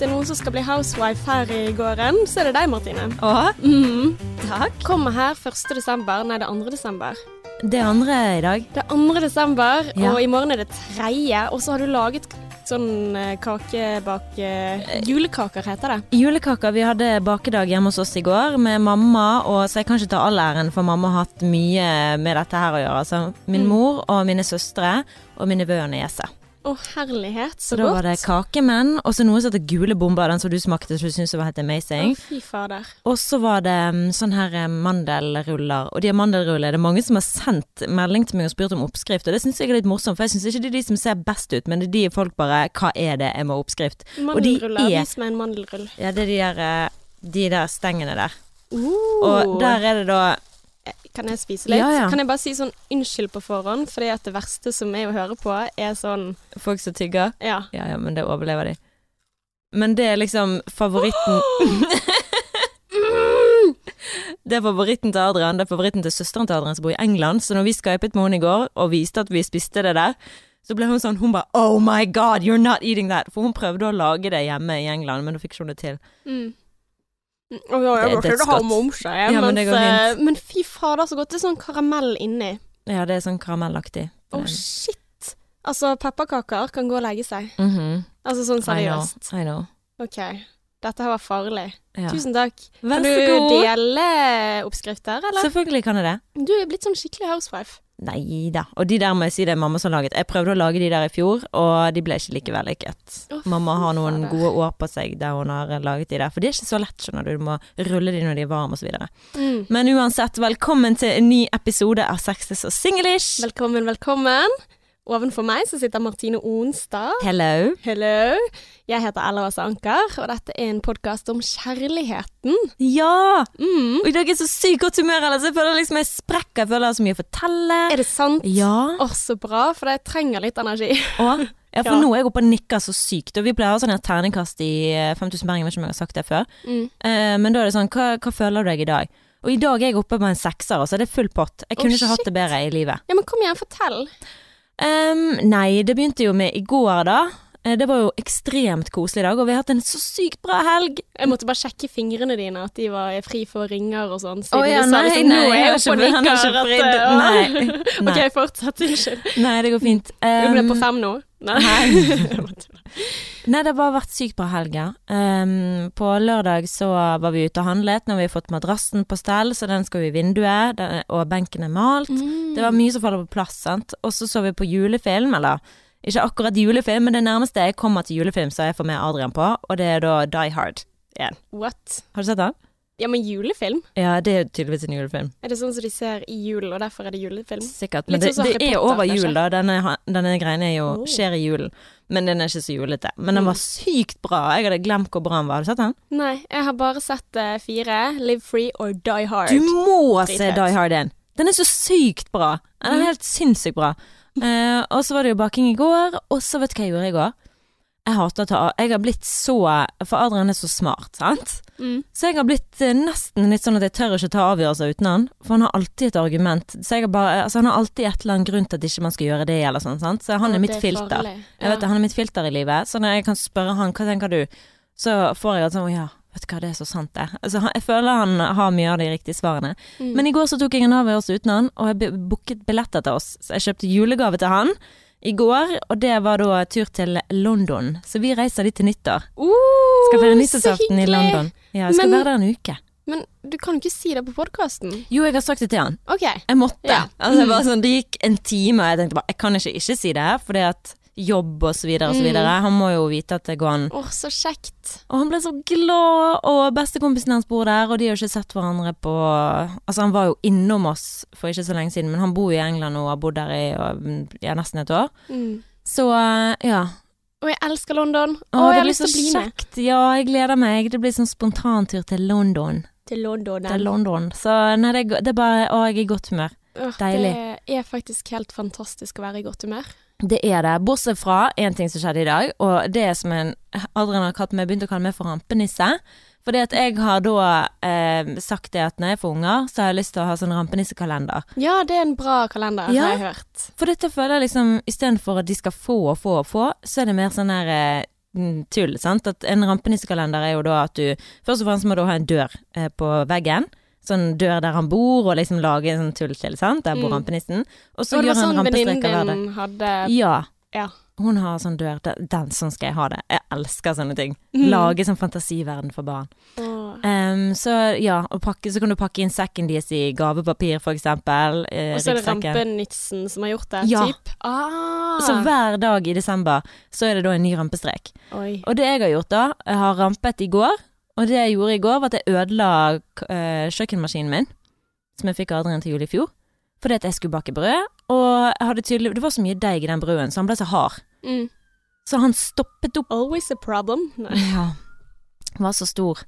det er noen som skal bli housewife her i gården, så er det deg, Martine. Å, mm. takk. Kommer her 1. desember, nei det er 2. desember. Det andre i dag. Det er 2. desember, Ja. og i morgen er det tredje, og så har du laget sånn eh, kakebak... eh, julekaker heter det. Julekaker. Vi hadde bakedag hjemme hos oss i går med mamma, og så jeg kan ikke ta all æren, for mamma har hatt mye med dette her å gjøre. Altså min Mm. mor og mine søstre og min nevø og niese. Å herlighet, så, Så da godt. var det kakemenn, og så noe som heter gule bomber, den som du smakte som du syntes var helt amazing. Å, fy fader. Og så var det mm, sånn her eh, mandelruller. Og de har mandelruller. det er mange som har sendt melding til meg og spurt om oppskrift, og det syns jeg er litt morsomt, for jeg syns ikke det er de som ser best ut, men det er de folk bare Hva er det? Jeg må ha oppskrift. Og de Mandelruller. er- Vis meg en mandelrull. Ja, det er de der, eh, de der stengene der. Uh. Og der er det da Kan jeg spise litt? Ja, ja. Kan jeg bare si sånn unnskyld på forhånd, fordi at det verste som er å høre på, er sånn folk som tygger. Ja. Ja ja, men det overlever de. Men det er liksom favoritten Det er favoritten til Adrian, det er favoritten til søsteren til Adrian som bor i England. Så når vi skypet med henne i går og viste at vi spiste det der, så ble hun sånn Hun bare Oh my God, you're not eating that! For hun prøvde å lage det hjemme i England, men da fikk ikke hun det til. Mm. Og ja, jeg Det er dødsgodt. momsa, jeg. Ja, men mens, går eh, men fy fader, så godt. Det er sånn karamell inni. Ja, det er sånn karamellaktig. Å, shit. Altså, pepperkaker kan gå og legge seg. Mhm. Altså sånn I know. seriøst. I know. OK. Dette her var farlig. Ja. Tusen takk. Vær Kan du dele oppskrifter, eller? Selvfølgelig kan jeg det. Du er blitt sånn skikkelig housewife. Nei da. Og de der må jeg si det er mamma som laget. Jeg prøvde å lage de der i fjor, og de ble ikke like vellykket. Oh, Mamma har noen gode år på seg der hun har laget de der. For det er ikke så lett, skjønner du. Du må rulle de når de er varme osv. Mm. Men uansett, velkommen til en ny episode av Sexes og Singlish. Velkommen, velkommen. Ovenfor meg så sitter Martine Onstad. Hello. Hello. Jeg heter Ella Åse Anker, og dette er en podkast om kjærligheten. Ja! Mm. Og i dag er jeg så sykt godt humør, ellers. Jeg føler liksom jeg sprekker. Jeg føler jeg har så mye å fortelle. Er det sant? Ja. Å, så bra, for jeg trenger litt energi. Å, ja, for Ja. nå er jeg oppe og nikker så sykt. Og vi pleier å ha sånn terningkast i eh, 5000 Bergen, jeg vet ikke om jeg har sagt det før. Mm. Eh, men da er det sånn, hva, hva føler du deg i dag? Og i dag er jeg oppe på en sekser, og så er det full pott. Jeg kunne kunne ikke hatt det bedre i livet. Ja, men kom igjen, fortell. Ehm, nei, det begynte jo med i går, da. Eh, Det var jo ekstremt koselig i dag, og vi har hatt en så sykt bra helg. Jeg måtte bare sjekke fingrene dine, at de var fri for ringer og sånn. Siden Å, ja, du sa nei, liksom, nei, nå er jeg ikke- nikker. ikke at, eh, Nei, nei. OK, fortsett. Unnskyld. Nei, det går fint. Du ble på fem nå? Nei. Nei, det har bare vært sykt bra helger. Ehm, på lørdag så var vi ute og handlet. Nå har vi fått madrassen på stell, så den skal jo i vinduet, den, og benken er malt. Mm. Det var mye som faller på plass, sant. Og så så vi på julefilm, eller ikke akkurat julefilm, men det nærmeste jeg kommer til julefilm så jeg får med Adrian på, og det er da Die Hard igjen. What? Har du sett den? Ja, men julefilm? Ja, det er tydeligvis en julefilm. Er det sånn som de ser i julen, og derfor er det julefilm? Sikkert. Men det, sånn det er over kanskje? jul, da. Denne, denne greien er jo, Oh. skjer i julen. Men den er ikke så julete. Men den Mm. var sykt bra. Jeg hadde glemt hvor bra den var. Har du sett den? Nei, jeg har bare sett uh, fire. Live Free or Die Hard. Du må se Die Hard 1. Den er så sykt bra. Den Mm. er helt sinnssykt bra. Uh, og så var det jo baking i går, og så vet du hva jeg gjorde i går? Jeg hater å ta Jeg har blitt så For Adrian er så smart, sant? Mm. Så jeg har blitt eh, nesten litt sånn at jeg tør ikke ta avgjørelser uten han. For han har alltid et argument. Så jeg bare, altså han har alltid et eller annet grunn til at ikke man skal gjøre det, eller sånn. Sant? Så han er mitt er filter. Jeg vet Han er mitt filter i livet. Så når jeg kan spørre han hva tenker du, så får jeg at sånn å ja, vet du hva, det er så sant det. Altså, jeg føler han har mye av de riktige svarene. Mm. Men i går så tok jeg en avgjørelse uten han, og jeg booket billetter til oss. Så jeg kjøpte julegave til han i går, og det var da tur til London. Så vi reiser dit til nyttår. Uh, Skal feire nyttårsaften i. London. Ja, jeg skal Men- være der en uke. Men du kan jo ikke si det på podkasten. Jo, jeg har sagt det til han. OK. Jeg måtte. Ja. Altså, jeg Mm. sånn, det gikk en time, og jeg tenkte bare jeg kan ikke ikke si det, fordi at jobb og så videre og så Mm. videre. Han må jo vite at det går an. Oh, så kjekt. Og han ble så glad, og bestekompisen hans bor der, og de har jo ikke sett hverandre på Altså, han var jo innom oss for ikke så lenge siden, men han bor jo i England og har bodd der i ja, nesten et år. Mm. Så eh, ja. Og jeg elsker London. Å, jeg har lyst til å bli med kjekt. Ja, jeg gleder meg. Det blir sånn spontantur til London. til London. Til London. Så nei, det, er det er bare Å, jeg er i godt humør. Åh, Deilig. Det er faktisk helt fantastisk å være i godt humør. Det er det. Bortsett fra én ting som skjedde i dag, og det som en Adrian har kalt meg, begynte å kalle meg for rampenisse. Fordi at jeg har da eh, sagt det at når jeg får unger, så har jeg lyst til å ha sånn rampenissekalender. Ja, det er en bra kalender, Ja. har jeg hørt. For dette føler jeg liksom istedenfor at de skal få og få og få, så er det mer sånn her eh, mm, tull, sant. At en rampenissekalender er jo da at du Først og fremst må du ha en dør eh, på veggen. Sånn dør der han bor, og liksom lage en sånn tull til, sant. Der bor Mm. rampenissen. Og så det gjør var han sånn venninnen hver dag. din hadde Ja. Ja. Hun har sånn dør. Den, sånn skal jeg ha det. Jeg elsker sånne ting. Mhm. Lage sånn fantasiverden for barn. Ehm, så ja, pakke, så kan du pakke inn sekken deres i gavepapir, for eksempel. Eh, Og så er det rampenitsen som har gjort det, Ja. typ. Ah. Så hver dag i desember så er det da en ny rampestrek. Oi. Og det jeg har gjort da, jeg har rampet i går, og det jeg gjorde i går var at jeg ødela uh, kjøkkenmaskinen min, som jeg fikk av Adrian til jul i fjor, fordi at jeg skulle bake brød, og det var så mye deig i den brøden, så han ble så hard. Mm. Så han stoppet opp Always a problem. Nei. Ja. Var så stor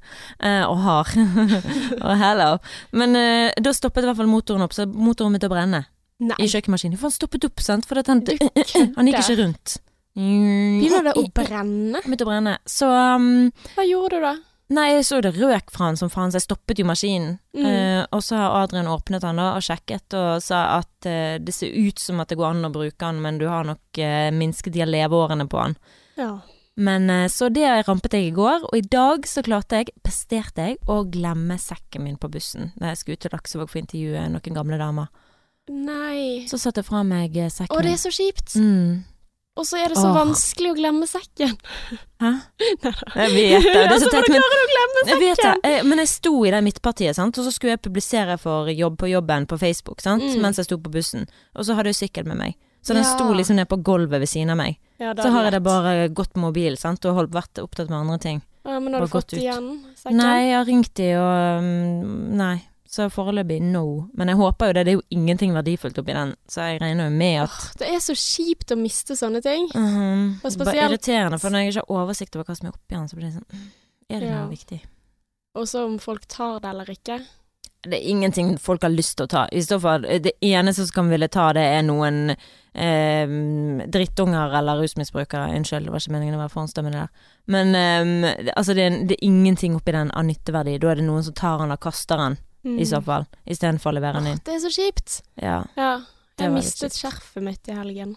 eh, og hard. og hello. Men eh, da stoppet i hvert fall motoren opp, så motoren begynte å brenne Nei. i kjøkkenmaskinen. For han stoppet opp, sant. For han, han gikk ikke rundt. Begynner det å brenne? Begynte å brenne. Så um, Hva gjorde du da? Nei, jeg så det røk fra han som faen, så jeg stoppet jo maskinen. Mm. Uh, og så har Adrian åpnet han da og sjekket og sa at uh, det ser ut som at det går an å bruke han, men du har nok uh, minsket de leveårene på han. Ja. Men så det rampet jeg i går, og i dag så klarte jeg, presterte jeg, å glemme sekken min på bussen da jeg skulle ut til Laksevåg for å intervjue noen gamle damer. Nei. Så satte jeg fra meg sekken Å, det er så kjipt. Mm. Og så er det så Åh. vanskelig å glemme sekken. Hæ? Jeg vet det. det er så teit, men, jeg vet det. Men jeg sto i det midtpartiet, sant? og så skulle jeg publisere for jobb på jobben på Facebook sant? Mm. mens jeg sto på bussen. Og så hadde jeg sykkel med meg. Så den Ja. sto liksom ned på gulvet ved siden av meg. Ja, Så har jeg det bare gått med mobil sant? og holdt, vært opptatt med andre ting. Ja, men har du fått igjen sekken? Nei, jeg har ringt de og mm, Nei. Så foreløpig no. Men jeg håper jo det. Det er jo ingenting verdifullt oppi den, så jeg regner jo med at Det er så kjipt å miste sånne ting. Mhm. Og Bare irriterende, for når jeg ikke har oversikt over hva som er oppi den, så blir det sånn mm, Er det Ja. noe viktig? Og så om folk tar det eller ikke. Det er ingenting folk har lyst til å ta. I så fall, det eneste som kan ville ta det, er noen eh, drittunger eller rusmisbrukere. Unnskyld, det var ikke meningen å være forhåndsdømmende der. Men eh, det- altså, det er, det er ingenting oppi den av nytteverdi. Da er det noen som tar den og kaster den, Mm. i så fall. Istedenfor å levere den inn. Det er så kjipt. Ja. Ja. Jeg mistet skjerfet mitt i helgen.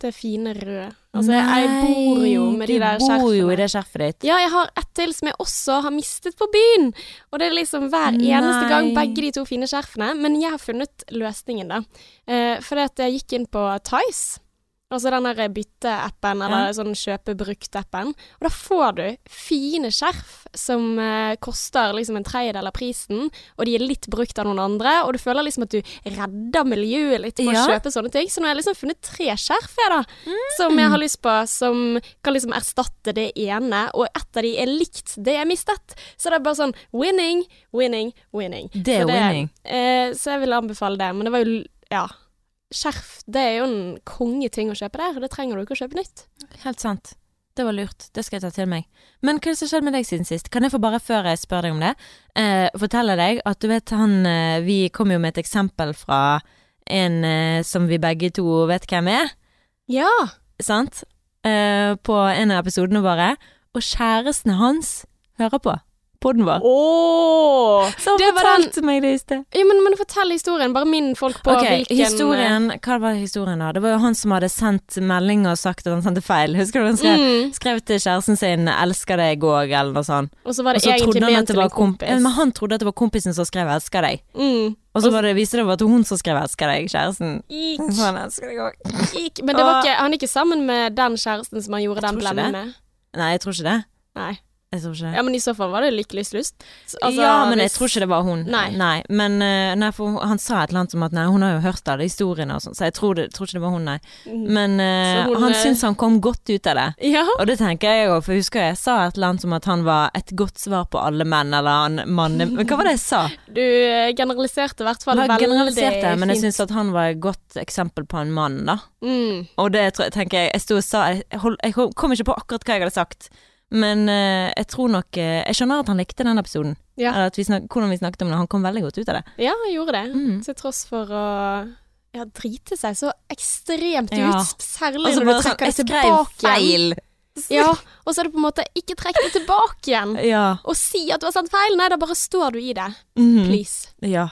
Det fine røde. Altså, Nei, jeg bor jo med de der Du bor jo i det skjerfet ditt. Ja, jeg har ett til som jeg også har mistet på byen. Og det er liksom hver eneste gang begge de to fine skjerfene. Men jeg har funnet løsningen, da. Eh, fordi at jeg gikk inn på Tice. Altså den der bytteappen, eller sånn kjøpe brukt-appen. Og da får du fine skjerf som eh, koster liksom en tredjedel av prisen, og de er litt brukt av noen andre, og du føler liksom at du redder miljøet litt på Ja. å kjøpe sånne ting. Så nå har jeg liksom funnet tre skjerf, jeg, da, som jeg har lyst på, som kan liksom erstatte det ene, og ett av de er likt det jeg mistet. Så det er bare sånn winning, winning, winning. Det er Så winning. Eh, så jeg vil anbefale det. Men det var jo Ja. Skjerf, det er jo en kongeting å kjøpe der. Det trenger du ikke å kjøpe nytt. Helt sant. Det var lurt. Det skal jeg ta til meg. Men hva er det som har skjedd med deg siden sist? Kan jeg få bare, før jeg spør deg om det, eh, fortelle deg at du vet han eh, Vi kom jo med et eksempel fra en eh, som vi begge to vet hvem er, Ja. sant? Eh, på en av episodene våre. Og kjæresten hans hører på podden var. Oh, Så det var den- fortalte meg det i sted. Ja, men, men fortell historien. Bare minn folk på okay, hvilken historien Hva var historien da? Det var jo han som hadde sendt melding og sagt at han sendte feil. Husker du han skrev? mm. Skrev til kjæresten sin 'elsker deg òg', eller noe sånt. Og så var det egentlig at ment til en kompis. Ja, Men han trodde at det var kompisen som skrev 'elsker deg'. mm. Og så var det, viste det at det var hun som skrev 'elsker deg', kjæresten. Ikk, han elsker deg òg. Men det var ikke, han er ikke sammen med den kjæresten som han gjorde den det. med? Nei, jeg tror ikke det. Nei. Ja, men i så fall var det lykkelig lyst. Så, altså, ja, men jeg tror ikke det var hun. Nei. Men eh, nei, for han sa et eller annet som at nei, hun har jo hørt alle historiene og sånn, så jeg tror, det, tror ikke det var hun, nei. Mm. Men eh, hun, han eh, syns han kom godt ut av det. Ja. Og det tenker jeg òg, for husker jeg sa et eller annet som at han var et godt svar på alle menn, eller han manne... Men hva var det jeg sa? Du generaliserte i hvert fall veldig generalisert men jeg syns at han var et godt eksempel på en mann, da. mm. Og det tenker jeg Jeg sto og sa Jeg, hold, jeg kom ikke på akkurat hva jeg hadde sagt, men eh, jeg tror nok eh, Jeg skjønner at han likte den episoden. Ja. Eller at vi snak, hvordan vi snakket om det. Han kom veldig godt ut av det. Ja, han gjorde det. Mm. Til tross for å ja, drite seg så ekstremt Ja. ut. Særlig når du trekker det tilbake feil! Ja, og så er det på en måte ikke trekk det tilbake igjen. Ja. Og si at du har sendt feil. Nei, da bare står du i det. Mm. Please. Ja.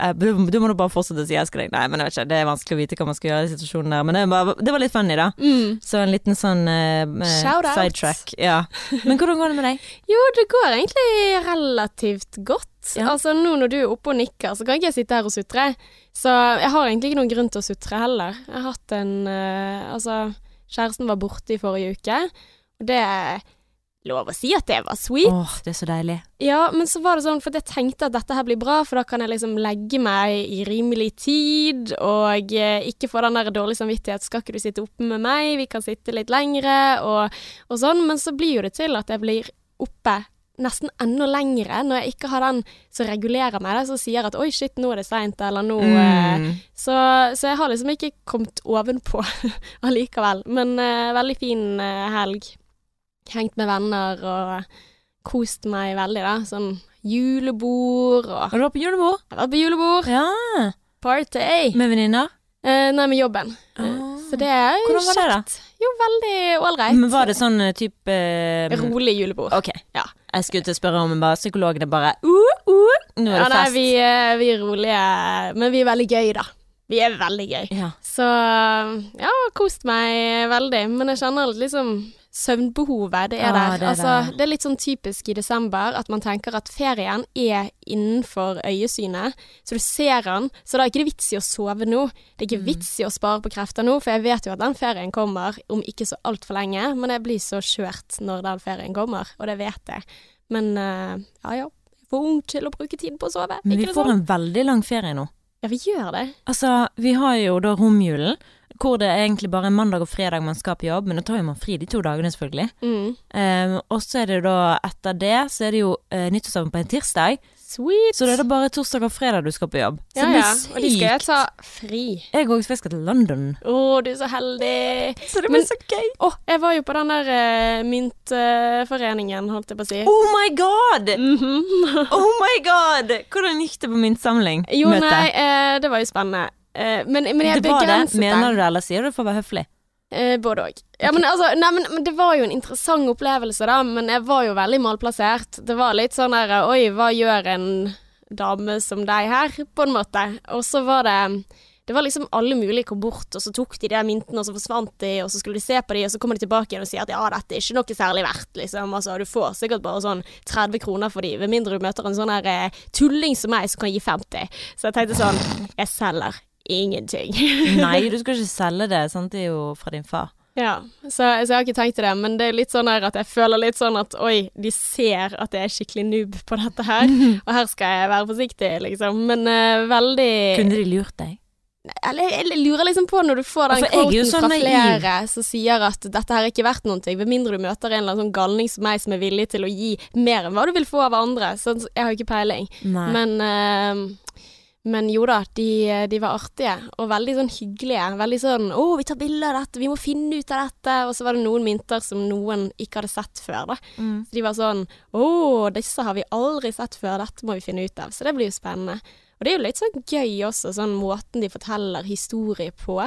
Eh, Du du må nå bare fortsette å si 'jeg elsker deg'. Nei, men jeg vet ikke, det er vanskelig å vite hva man skal gjøre i situasjonen der. Men det var, det var litt funny, da. Mm. Så en liten sånn out. sidetrack. Ja. Men hvordan går det med deg? Jo, det går egentlig relativt godt. Ja. Altså Nå når du er oppe og nikker, så kan ikke jeg sitte her og sutre. Så jeg har egentlig ikke noen grunn til å sutre heller. Jeg har hatt en uh, Altså, kjæresten var borte i forrige uke, og det er lov å si at det var sweet. Åh, det er så deilig. Ja, men så var det sånn, for jeg tenkte at dette her blir bra, for da kan jeg liksom legge meg i rimelig tid, og eh, ikke få den der dårlige samvittighet, skal ikke du sitte oppe med meg, vi kan sitte litt lengre, og, og sånn, men så blir jo det til at jeg blir oppe nesten enda lengre, når jeg ikke har den som regulerer meg, som sier at oi shit, nå er det seint, eller nå eh, Mm. så, så jeg har liksom ikke kommet ovenpå allikevel, men uh, veldig fin uh, helg. Hengt med venner og kost meg veldig, da. Sånn julebord og Har du vært på julebord? Jeg har vært på julebord. Ja. Party. Med venninner? Eh, nei, med jobben. Eh, Ah. Så det er jo Hvordan var det da? Jo, veldig ålreit. Men var det sånn eh, type eh, Rolig julebord. Ok. Ja. Jeg skulle til å spørre om bare psykologene bare uh, uh, Nå er Ja, det nei, fest. vi, er- vi er rolige, men vi er veldig gøy, da. Vi er veldig gøy. Ja. Så ja, kost meg veldig. Men jeg kjenner liksom søvnbehovet, det er Ja, der. det er altså, det. det er litt sånn typisk i desember at man tenker at ferien er innenfor øyesynet. Så du ser den, så da er ikke det vits i å sove nå. Det er ikke Mm. vits i å spare på krefter nå, for jeg vet jo at den ferien kommer om ikke så altfor lenge. Men jeg blir så skjørt når den ferien kommer, og det vet jeg. Men uh, ja ja. Jeg er For ung til å bruke tid på å sove. Men vi får sånn? en veldig lang ferie nå. Ja, vi gjør det. Altså, vi har jo da romjulen, hvor det er egentlig bare mandag og fredag man skal på jobb, men da tar jo man fri de to dagene, selvfølgelig. Mm. Um, og så er det da etter det, så er det jo uh, nyttårsaften på en tirsdag, Sweet. så da er det bare torsdag og fredag du skal på jobb. Så Ja, det ja. blir sykt. Og de skal jeg ta fri. Jeg òg, for jeg skal til London. Å, du er så heldig. Så det blir Men- så gøy. Å, jeg var jo på den der uh, myntforeningen, holdt jeg på å si. Oh my god! Mhm. Oh my god! Hvordan gikk det på myntsamling? Jo, Møte? nei, uh, det var jo spennende. Eh, men, men jeg det var det. Mener du det, eller sier du det for å være høflig? Eh, både òg. Ja, men altså, nei, men, men det var jo en interessant opplevelse, da. Men jeg var jo veldig malplassert. Det var litt sånn der Oi, hva gjør en dame som deg her? På en måte. Og så var det det var liksom alle mulige kom bort, og så tok de de myntene, og så forsvant de, og så skulle de se på de, og så kommer de tilbake igjen og sier at ja, dette er ikke noe særlig verdt, liksom. Altså, du får sikkert bare sånn 30 kroner for de, ved mindre du møter en sånn her eh, tulling som meg som kan gi 50. Så jeg tenkte sånn, jeg selger ingenting. Nei, du skal ikke selge det. Sant? Det er jo fra din far. Ja, så, så jeg har ikke tenkt til det, men det er litt sånn her at jeg føler litt sånn at oi, de ser at jeg er skikkelig noob på dette her, og her skal jeg være forsiktig, liksom. Men uh, veldig Kunne de lurt deg? Eller jeg lurer liksom på når du får den Ja, jeg quoten så fra flere som sier at dette her er ikke verdt noen ting, med mindre du møter en eller annen sånn galning som meg som er villig til å gi mer enn hva du vil få av andre. Så jeg har ikke peiling. Nei. Men, eh, men jo da, de, de var artige og veldig sånn hyggelige. Veldig sånn 'Å, vi tar bilde av dette, vi må finne ut av dette.' Og så var det noen mynter som noen ikke hadde sett før, da. Mm. Så de var sånn 'Å, disse har vi aldri sett før, dette må vi finne ut av.' Så det blir jo spennende. Og det er jo litt sånn gøy også, sånn måten de forteller historie på.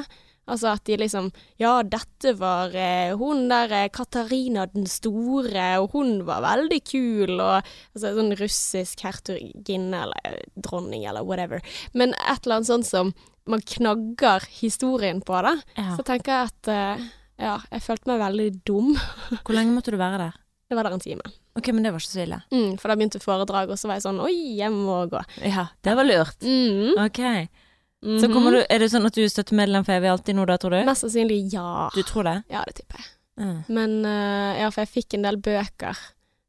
Altså at de liksom Ja, dette var eh, hun der eh, Katarina den store, og hun var veldig kul, og altså sånn russisk hertuginne eller eh, dronning eller whatever. Men et eller annet sånt som man knagger historien på, da. Ja. Så tenker jeg at eh, ja, jeg følte meg veldig dum. Hvor lenge måtte du være der? Det var der en time. Ok, men det var ikke så ille. Mm, for da begynte foredrag, og så var jeg sånn Oi, jeg må gå. Ja, det var lurt. Mm. Ok. Så du, er det sånn at du er støttemedlem for evig alltid nå da, tror du? Mest sannsynlig ja. Du tror det? Ja, det tipper jeg. Mm. Men uh, ja, for jeg fikk en del bøker.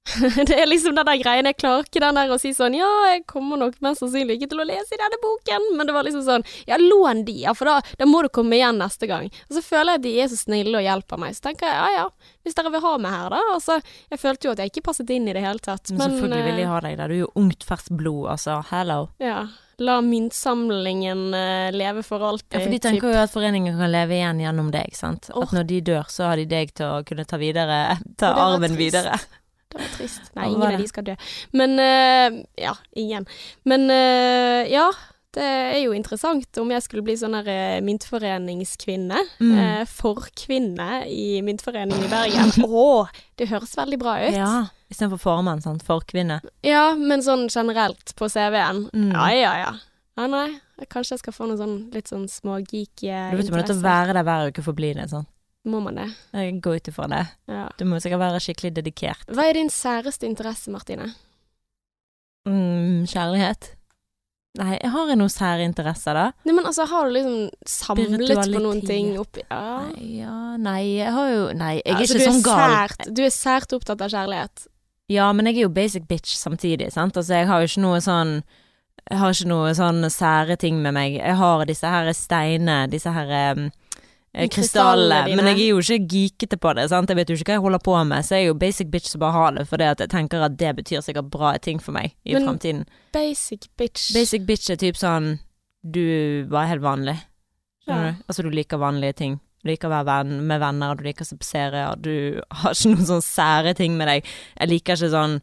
det er liksom den der greien. Jeg klarer ikke den der å si sånn Ja, jeg kommer nok mest sannsynlig ikke til å lese i denne boken, men det var liksom sånn Ja, lån de, ja, for da, da må du komme igjen neste gang. Og så føler jeg at de er så snille og hjelper meg. Så tenker jeg ja ja, hvis dere vil ha meg her, da. Altså, jeg følte jo at jeg ikke passet inn i det hele tatt. Men selvfølgelig vil de eh, ha deg der. Du er jo ungt, ferskt blod, altså. Hello. Ja. La myntsamlingen eh, leve for alltid. Ja, for de typ. tenker jo at foreningen kan leve igjen gjennom deg, sant. At når de dør, så har de deg til å kunne ta videre, ta arven trist. videre. Det var trist. Nei, ingen av de skal dø. Men uh, Ja, ingen. Men uh, ja, det er jo interessant om jeg skulle bli sånn her eh, myntforeningskvinne. Mm. Eh, forkvinne i Myntforeningen i Bergen. Å, det høres veldig bra ut. Ja. Istedenfor formann, for kvinne Ja, men sånn generelt på CV-en. Mm. Ja, ja, ja. Ja, nei, kanskje jeg skal få noen sånn litt sånn smågeeky Du vet du må nødt til å være der hver uke for å bli det. Sånn. Må man det? Jeg går ut ifra det. Ja. Du må sikkert være skikkelig dedikert. Hva er din særeste interesse, Martine? Mm, kjærlighet? Nei, jeg har noen sære interesser, da. Nei, men altså, har du liksom samlet på noen ting oppi Ja. Nei, ja, nei, jeg har jo Nei, jeg er Altså, ikke sånn gal. Sært, du er sært opptatt av kjærlighet. Ja, men jeg er jo basic bitch samtidig, sant. Altså, jeg har jo ikke noe sånn Jeg har ikke noe sånn sære ting med meg. Jeg har disse her steinene, disse her um, krystallene, krystallene men jeg er jo ikke geekete på det, sant. Jeg vet jo ikke hva jeg holder på med, så jeg er jo basic bitch som bare har det, fordi at jeg tenker at det betyr sikkert bra ting for meg i framtiden. Basic bitch. Basic bitch er typ sånn Du var helt vanlig. Ja. du? Altså du liker vanlige ting. Du liker å være venn med venner, du liker å se på serier. Du har ikke noen sånne sære ting med deg. Jeg liker ikke sånn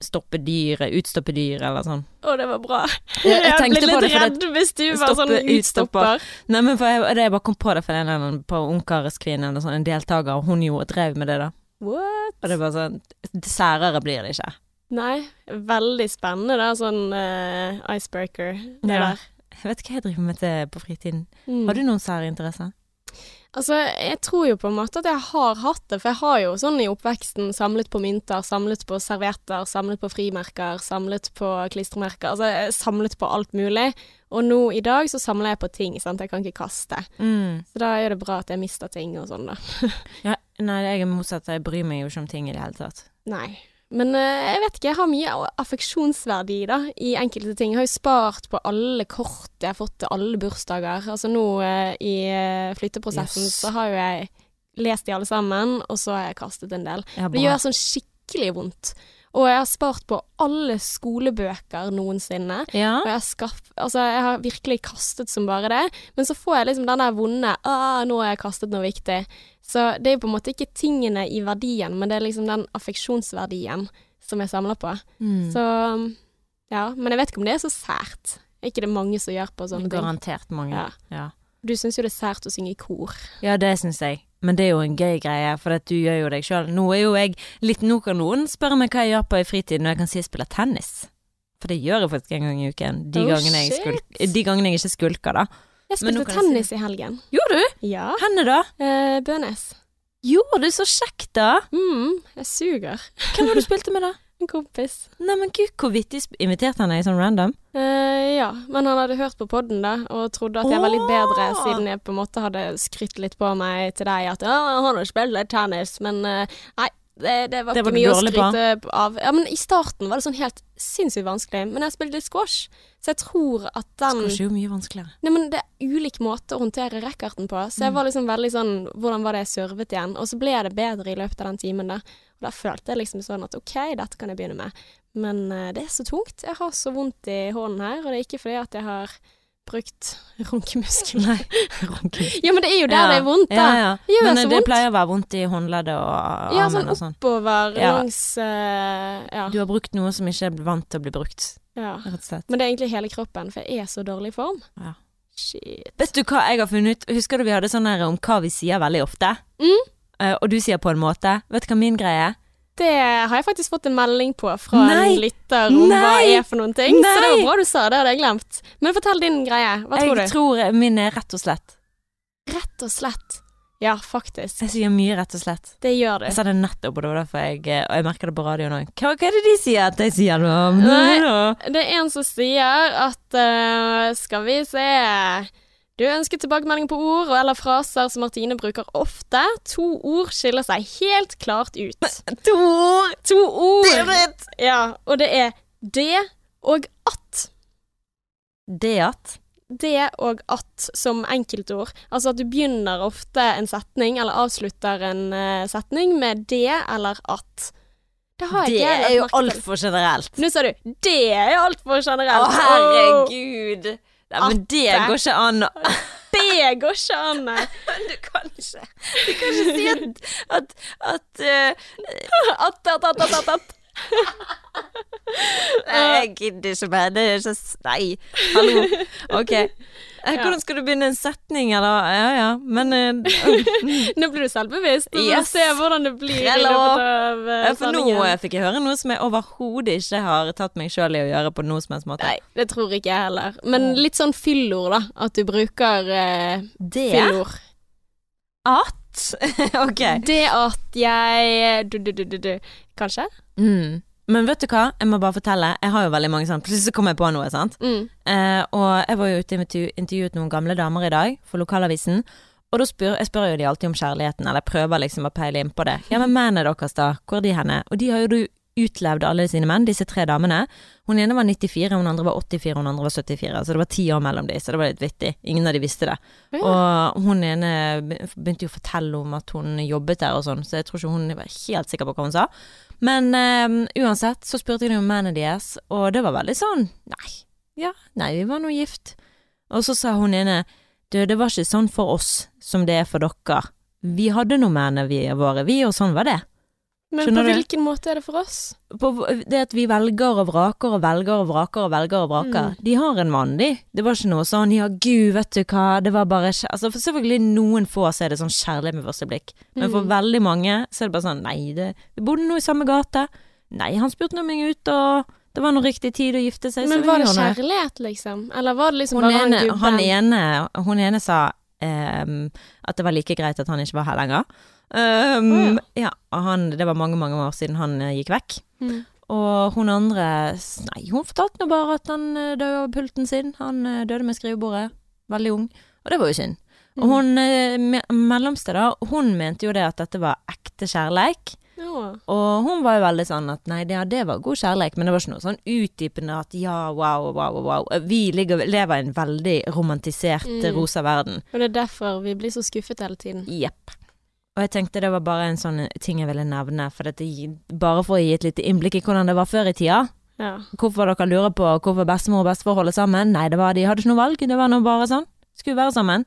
stoppe dyret, utstoppe dyret, eller sånn. Å, det var bra. Jeg Jeg, ble litt det redd hvis du var sånn utstopper. Nei, men for jeg, det jeg bare kom på det for en annen på Ungkarskvinnen eller sånn, en deltaker, og hun jo drev med det da. What? Og det er bare sånn Særere blir det ikke. Nei, veldig spennende da, sånn uh, icebreaker. Det Ja. der. Jeg vet ikke hva jeg driver med til på fritiden. Mm. Har du noen sære interesser? Altså, jeg tror jo på en måte at jeg har hatt det, for jeg har jo sånn i oppveksten samlet på mynter, samlet på servietter, samlet på frimerker, samlet på klistremerker, altså samlet på alt mulig. Og nå i dag så samler jeg på ting, sant, jeg kan ikke kaste. Mm. Så da er det bra at jeg mister ting og sånn da. Ja, nei, jeg er motsatt. Jeg bryr meg jo ikke om ting i det hele tatt. Nei. Men eh, jeg vet ikke, jeg har mye affeksjonsverdi da, i enkelte ting. Jeg har jo spart på alle kort jeg har fått til alle bursdager. Altså nå eh, i eh, flytteprosessen Yes. så har jo jeg lest de alle sammen, og så har jeg kastet en del. Ja, Det gjør sånn skikkelig vondt. Og jeg har spart på alle skolebøker noensinne. Ja. Og jeg har, skaff, altså, jeg har virkelig kastet som bare det. Men så får jeg liksom den der vonde ah, 'Nå har jeg kastet noe viktig'. Så det er jo på en måte ikke tingene i verdien, men det er liksom den affeksjonsverdien som jeg samler på. Mm. Så ja. Men jeg vet ikke om det er så sært. Er ikke det mange som gjør på sånne ting? Garantert mange. Ja. Ja. Du syns jo det er sært å synge i kor. Ja, det syns jeg. Men det er jo en gøy greie, for du gjør jo deg sjøl. Nå er jo jeg litt Nå kan noen spørre meg hva jeg gjør på i fritiden, og jeg kan si jeg spiller tennis. For det gjør jeg faktisk en gang i uken. De, Oh, gangene, jeg skulk, de gangene jeg ikke skulker, da. Jeg spilte tennis jeg si i helgen. Gjorde du? Ja. Henne, da? Eh, Bønes. Gjorde du så kjekt, da? mm, jeg suger. Hvem var det du spilte med, da? En kompis. Neimen gud, hvor vittig. Inviterte han deg sånn random? Eh, ja, men han hadde hørt på podden da, og trodde at jeg var litt bedre, siden jeg på en måte hadde skrytt litt på meg til deg at ja, han har spilt litt tennis, men eh, nei, det, det var Det ikke mye å på. skryte av. Ja, men i starten var det sånn helt sinnssykt vanskelig, men jeg spilte litt squash, så jeg tror at den Squash er jo mye vanskeligere. Nei, men det er ulik måte å håndtere rackerten på, så jeg Mm. var liksom veldig sånn Hvordan var det jeg servet igjen? Og så ble det bedre i løpet av den timen, da. Og da følte jeg liksom sånn at OK, dette kan jeg begynne med. Men eh, det er så tungt. Jeg har så vondt i hånden her, og det er ikke fordi at jeg har brukt runkemuskel. Nei, runking. ja, men det er jo der Ja. det er vondt, da. Ja, ja. Det Men eh, det vondt. pleier å være vondt i håndleddet og Ja, armen sånn og sånn. oppover Ja. langs uh, Ja. Du har brukt noe som ikke er vant til å bli brukt, ja. rett og slett. Men det er egentlig hele kroppen, for jeg er så dårlig i form. Ja. Shit. Vet du hva jeg har funnet ut? Husker du vi hadde sånn her om hva vi sier veldig ofte? Mm. Eh, og du sier på en måte. Vet du hva min greie er? Det har jeg faktisk fått en melding på fra Nei! en lytter om hva Nei! er for noen ting. Så det var bra du sa det, hadde jeg glemt. Men fortell din greie. Hva tror jeg du? tror min er rett og slett. Rett og slett. Ja, faktisk. Jeg sier mye rett og slett. Det gjør du. Jeg sa det nettopp, og det var derfor jeg eh, Og jeg merker det på radioen òg. Hva, hva er det de sier at jeg sier nå? Nei. Det er en som sier at uh, Skal vi se Du ønsker tilbakemelding på ord eller fraser som Martine bruker ofte. To ord skiller seg helt klart ut. To ord! To ord! Ja, og det er det og at. Det at det og at som enkeltord. Altså at du begynner ofte en setning, eller avslutter en eh, setning med det eller at. Det har Det er jo altfor generelt. Nå sa du 'det er altfor Å, generelt'. herregud. Nei, men det går ikke an å det går ikke an. Du kan ikke Du kan ikke si at At, at At At, at, at, at, at, Jeg gidder ikke mer. Det er ikke Nei, hallo. Ok. Eh, Hvordan skal du begynne en setning, eller? Ja ja, men uh, Nå blir du selvbevisst. Vi Yes. se hvordan det blir i løpet av uh, Ja, For nå fikk jeg høre noe som jeg overhodet ikke har tatt meg sjøl i å gjøre på noe som helst måte. Nei, det tror ikke jeg heller. Men litt sånn fyllord, da. At du bruker uh, Det fyllord. at Ok. Det at jeg du, du, du. Kanskje? Mm. Men vet du hva, jeg må bare fortelle. Jeg har jo veldig mange sånn Plutselig så kom jeg på noe, sant. Mm. Eh, og jeg var jo ute og intervjuet noen gamle damer i dag for lokalavisen. Og da spør jeg spør jo de alltid om kjærligheten, eller jeg prøver liksom å peile inn på det. Ja, men mennene deres da, hvor er de henne? Og de har jo utlevd alle sine menn, disse tre damene. Hun ene var 94, hun andre var 84, hun andre var 74. Så det var ti år mellom de, så det var litt vittig. Ingen av de visste det. Ja. Og hun ene begynte jo å fortelle om at hun jobbet der og sånn, så jeg tror ikke hun var helt sikker på hva hun sa. Men eh, uansett så spurte jeg om mennene deres, og det var veldig sånn Nei, ja, nei, vi var nå gift. Og så sa hun ene Du, det var ikke sånn for oss som det er for dere. Vi hadde nå mennene våre, vi, og sånn var det. Men Skjønner på du? hvilken måte er det for oss? På, det at vi velger og vraker og velger og vraker og velger og vraker. Mm. De har en mann, de. Det var ikke noe sånn ja, gud, vet du hva, det var bare kjæ-" Altså, for selvfølgelig noen få så er det sånn kjærlighet med første blikk. Men for Mm. veldig mange så er det bare sånn nei, det, vi bodde nå i samme gate. Nei, han spurte nå meg ut, og det var nå riktig tid å gifte seg. Men var det kjærlighet, liksom? Eller var det liksom Hun bare ene, han gubben? han ene, hun ene sa ehm, at det var like greit at han ikke var her lenger. Um, ja, ja han, det var mange, mange år siden han eh, gikk vekk. Mm. Og hun andre Nei, hun fortalte nå bare at han eh, døde av pulten sin. Han eh, døde med skrivebordet. Veldig ung. Og det var jo synd. Og Mm. hun eh, me mellomste, da, hun mente jo det at dette var ekte kjærleik. Ja. Og hun var jo veldig sånn at nei, det, det var god kjærleik, men det var ikke noe sånn utdypende at ja, wow, wow, wow. Vi ligger, lever i en veldig romantisert, Mm. rosa verden. Og det er derfor vi blir så skuffet hele tiden. Jepp. Og jeg tenkte det var bare en sånn ting jeg ville nevne, for dette, bare for å gi et lite innblikk i hvordan det var før i tida. Ja. Hvorfor dere lurer på hvorfor bestemor og bestefar holder sammen? Nei, det var de hadde ikke noe valg, det var nå bare sånn. Skulle være sammen.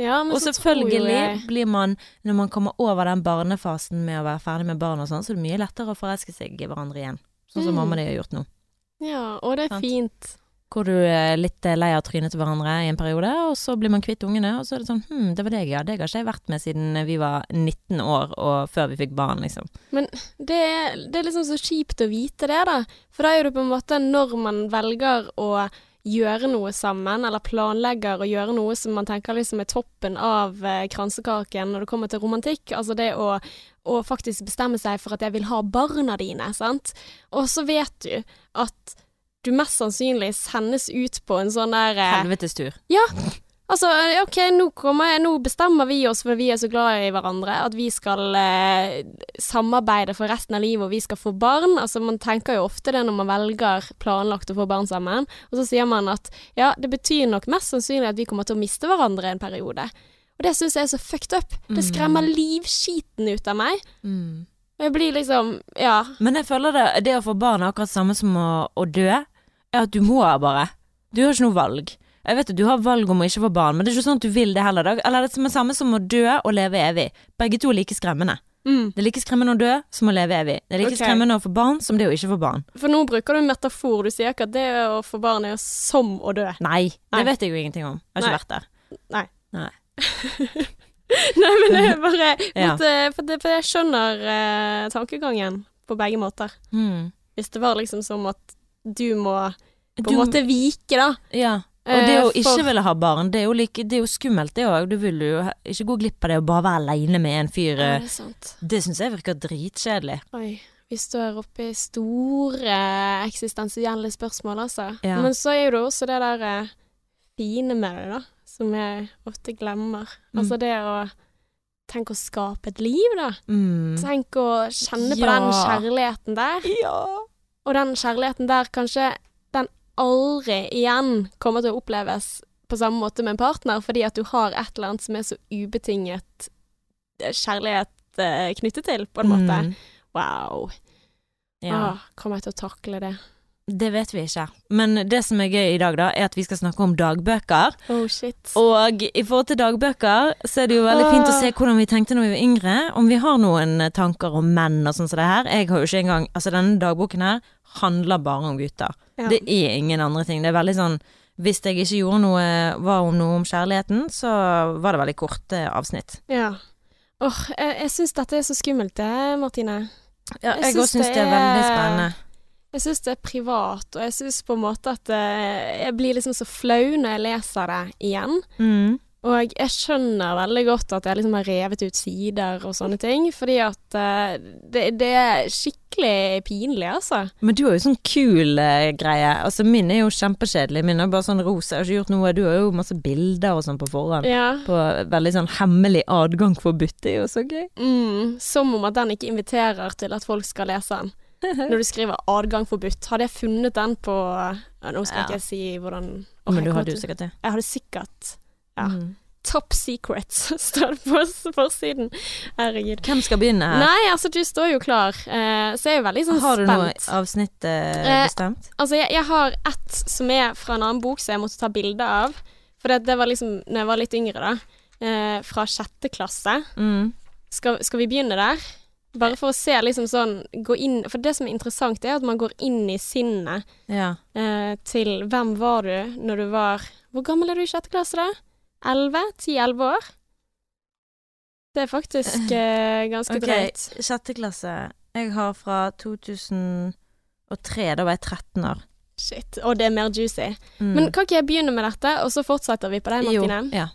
ja, men og selvfølgelig jeg blir man, når man kommer over den barnefasen med å være ferdig med barn og sånn, så er det mye lettere å forelske seg i hverandre igjen. Sånn som Mm. mamma de har gjort nå. Ja, og det er Sant. fint. Hvor du er litt lei av trynet til hverandre i en periode, og så blir man kvitt ungene, og så er det sånn hm, det var deg, ja. Det har ikke jeg vært med siden vi var 19 år og før vi fikk barn, liksom. Det er, det er liksom så kjipt å vite det, da. For da er det på en måte når man velger å gjøre noe sammen, eller planlegger å gjøre noe som man tenker liksom er toppen av eh, kransekaken når det kommer til romantikk. Altså det å, å faktisk bestemme seg for at jeg vil ha barna dine, sant. Og så vet du at du mest sannsynlig sendes ut på en sånn der eh, Helvetes tur. Altså, OK, nå, kommer jeg, nå bestemmer vi oss, for vi er så glad i hverandre, at vi skal eh, samarbeide for resten av livet, og vi skal få barn. Altså, man tenker jo ofte det når man velger planlagt å få barn sammen. Og så sier man at ja, det betyr nok mest sannsynlig at vi kommer til å miste hverandre en periode. Og det syns jeg er så fucked up. Det skremmer livskiten ut av meg. Mm. Jeg blir liksom Ja. Men jeg føler det, det å få barn er akkurat samme som å, å dø, er at du må bare. Du har ikke noe valg. Jeg vet at du har valg om å ikke få barn, men det er ikke sånn at du vil det heller. Eller det er det samme som å dø og leve evig. Begge to er like skremmende. Mm. Det er like skremmende å dø som å leve evig. Det er like okay. skremmende å få barn som det å ikke få barn. For nå bruker du en metafor. Du sier ikke at det å få barn er som å dø. Nei, det Nei. vet jeg jo ingenting om. Jeg har ikke vært der. Nei. Nei. Nei, men det er bare Ja. måtte, for, det, for jeg skjønner eh, tankegangen på begge måter. Mm. Hvis det var liksom som at du må på en måte vike, da. Ja. Og det Eh, å ikke for- ville ha barn, det er jo, like, det er jo skummelt det òg. Du vil jo ikke gå glipp av det å bare være aleine med en fyr. Ja, eh. det sant. Det syns jeg virker dritkjedelig. Oi. Vi står oppe i store eksistensielle spørsmål, altså. Ja. Men så er jo det også det der eh, fine med det, da. Som jeg ofte glemmer. Mm. Altså det å Tenk å skape et liv, da. Mm. Tenk å kjenne på den kjærligheten der. Ja. Og den kjærligheten der kanskje den aldri igjen kommer til å oppleves på samme måte med en partner, fordi at du har et eller annet som er så ubetinget eh, kjærlighet eh, knyttet til, på en måte. Mm. Wow. Ja. Åh, kommer jeg til å takle det? Det vet vi ikke. Men det som er gøy i dag, da, er at vi skal snakke om dagbøker. Oh shit. Og i forhold til dagbøker, så er det jo veldig fint å se hvordan vi tenkte når vi var yngre. Om vi har noen eh, tanker om menn og sånn som det her. Jeg har jo ikke engang Altså, denne dagboken her handler bare om gutter. Ja. Det er ingen andre ting. Det er veldig sånn Hvis jeg ikke gjorde noe, var om noe om kjærligheten, så var det veldig korte avsnitt. Ja. Åh, jeg, jeg syns dette er så skummelt, det, Martine. Ja, Jeg òg syns det er veldig spennende. Jeg syns det er privat, og jeg syns på en måte at eh, jeg blir liksom så flau når jeg leser det igjen. Mm. Og jeg skjønner veldig godt at jeg liksom har revet ut sider og sånne ting, fordi at eh, det, det er skikkelig pinlig, altså. Men du har jo sånn kul eh, greie. Altså Min er jo kjempekjedelig. Min er bare sånn rosa. Jeg har ikke gjort noe. Du har jo masse bilder og sånn på forhånd. Ja. På veldig sånn hemmelig adgang forbudt. Det er jo så gøy. Mm, som om at den ikke inviterer til at folk skal lese den. Når du skriver 'adgang forbudt', hadde jeg funnet den på Nå skal Ja. ikke jeg si hvordan oh, Men du hadde jo sikkert det. Jeg hadde sikkert Ja. Mm. Top secrets står det på forsiden. Herregud. Hvem skal begynne her? Nei, altså du står jo klar, eh, så jeg er jo veldig sånn har du noe avsnitt eh, Eh, bestemt? Altså, jeg, jeg har ett som er fra en annen bok som jeg måtte ta bilde av. For det, det var liksom Når jeg var litt yngre, da. Eh, fra sjette klasse. Mm. Skal, skal vi begynne der? Bare for å se liksom sånn Gå inn For det som er interessant, er at man går inn i sinnet Ja. eh, til hvem var du når du var Hvor gammel er du i sjette klasse, da? Elleve? Ti-elleve år? Det er faktisk eh, ganske Ok, drøyt. sjette klasse. Jeg har fra 2003. Da var jeg 13 år. Shit. Og det er mer juicy. Mm. Men kan ikke jeg begynne med dette, og så fortsetter vi på deg, jo, ja.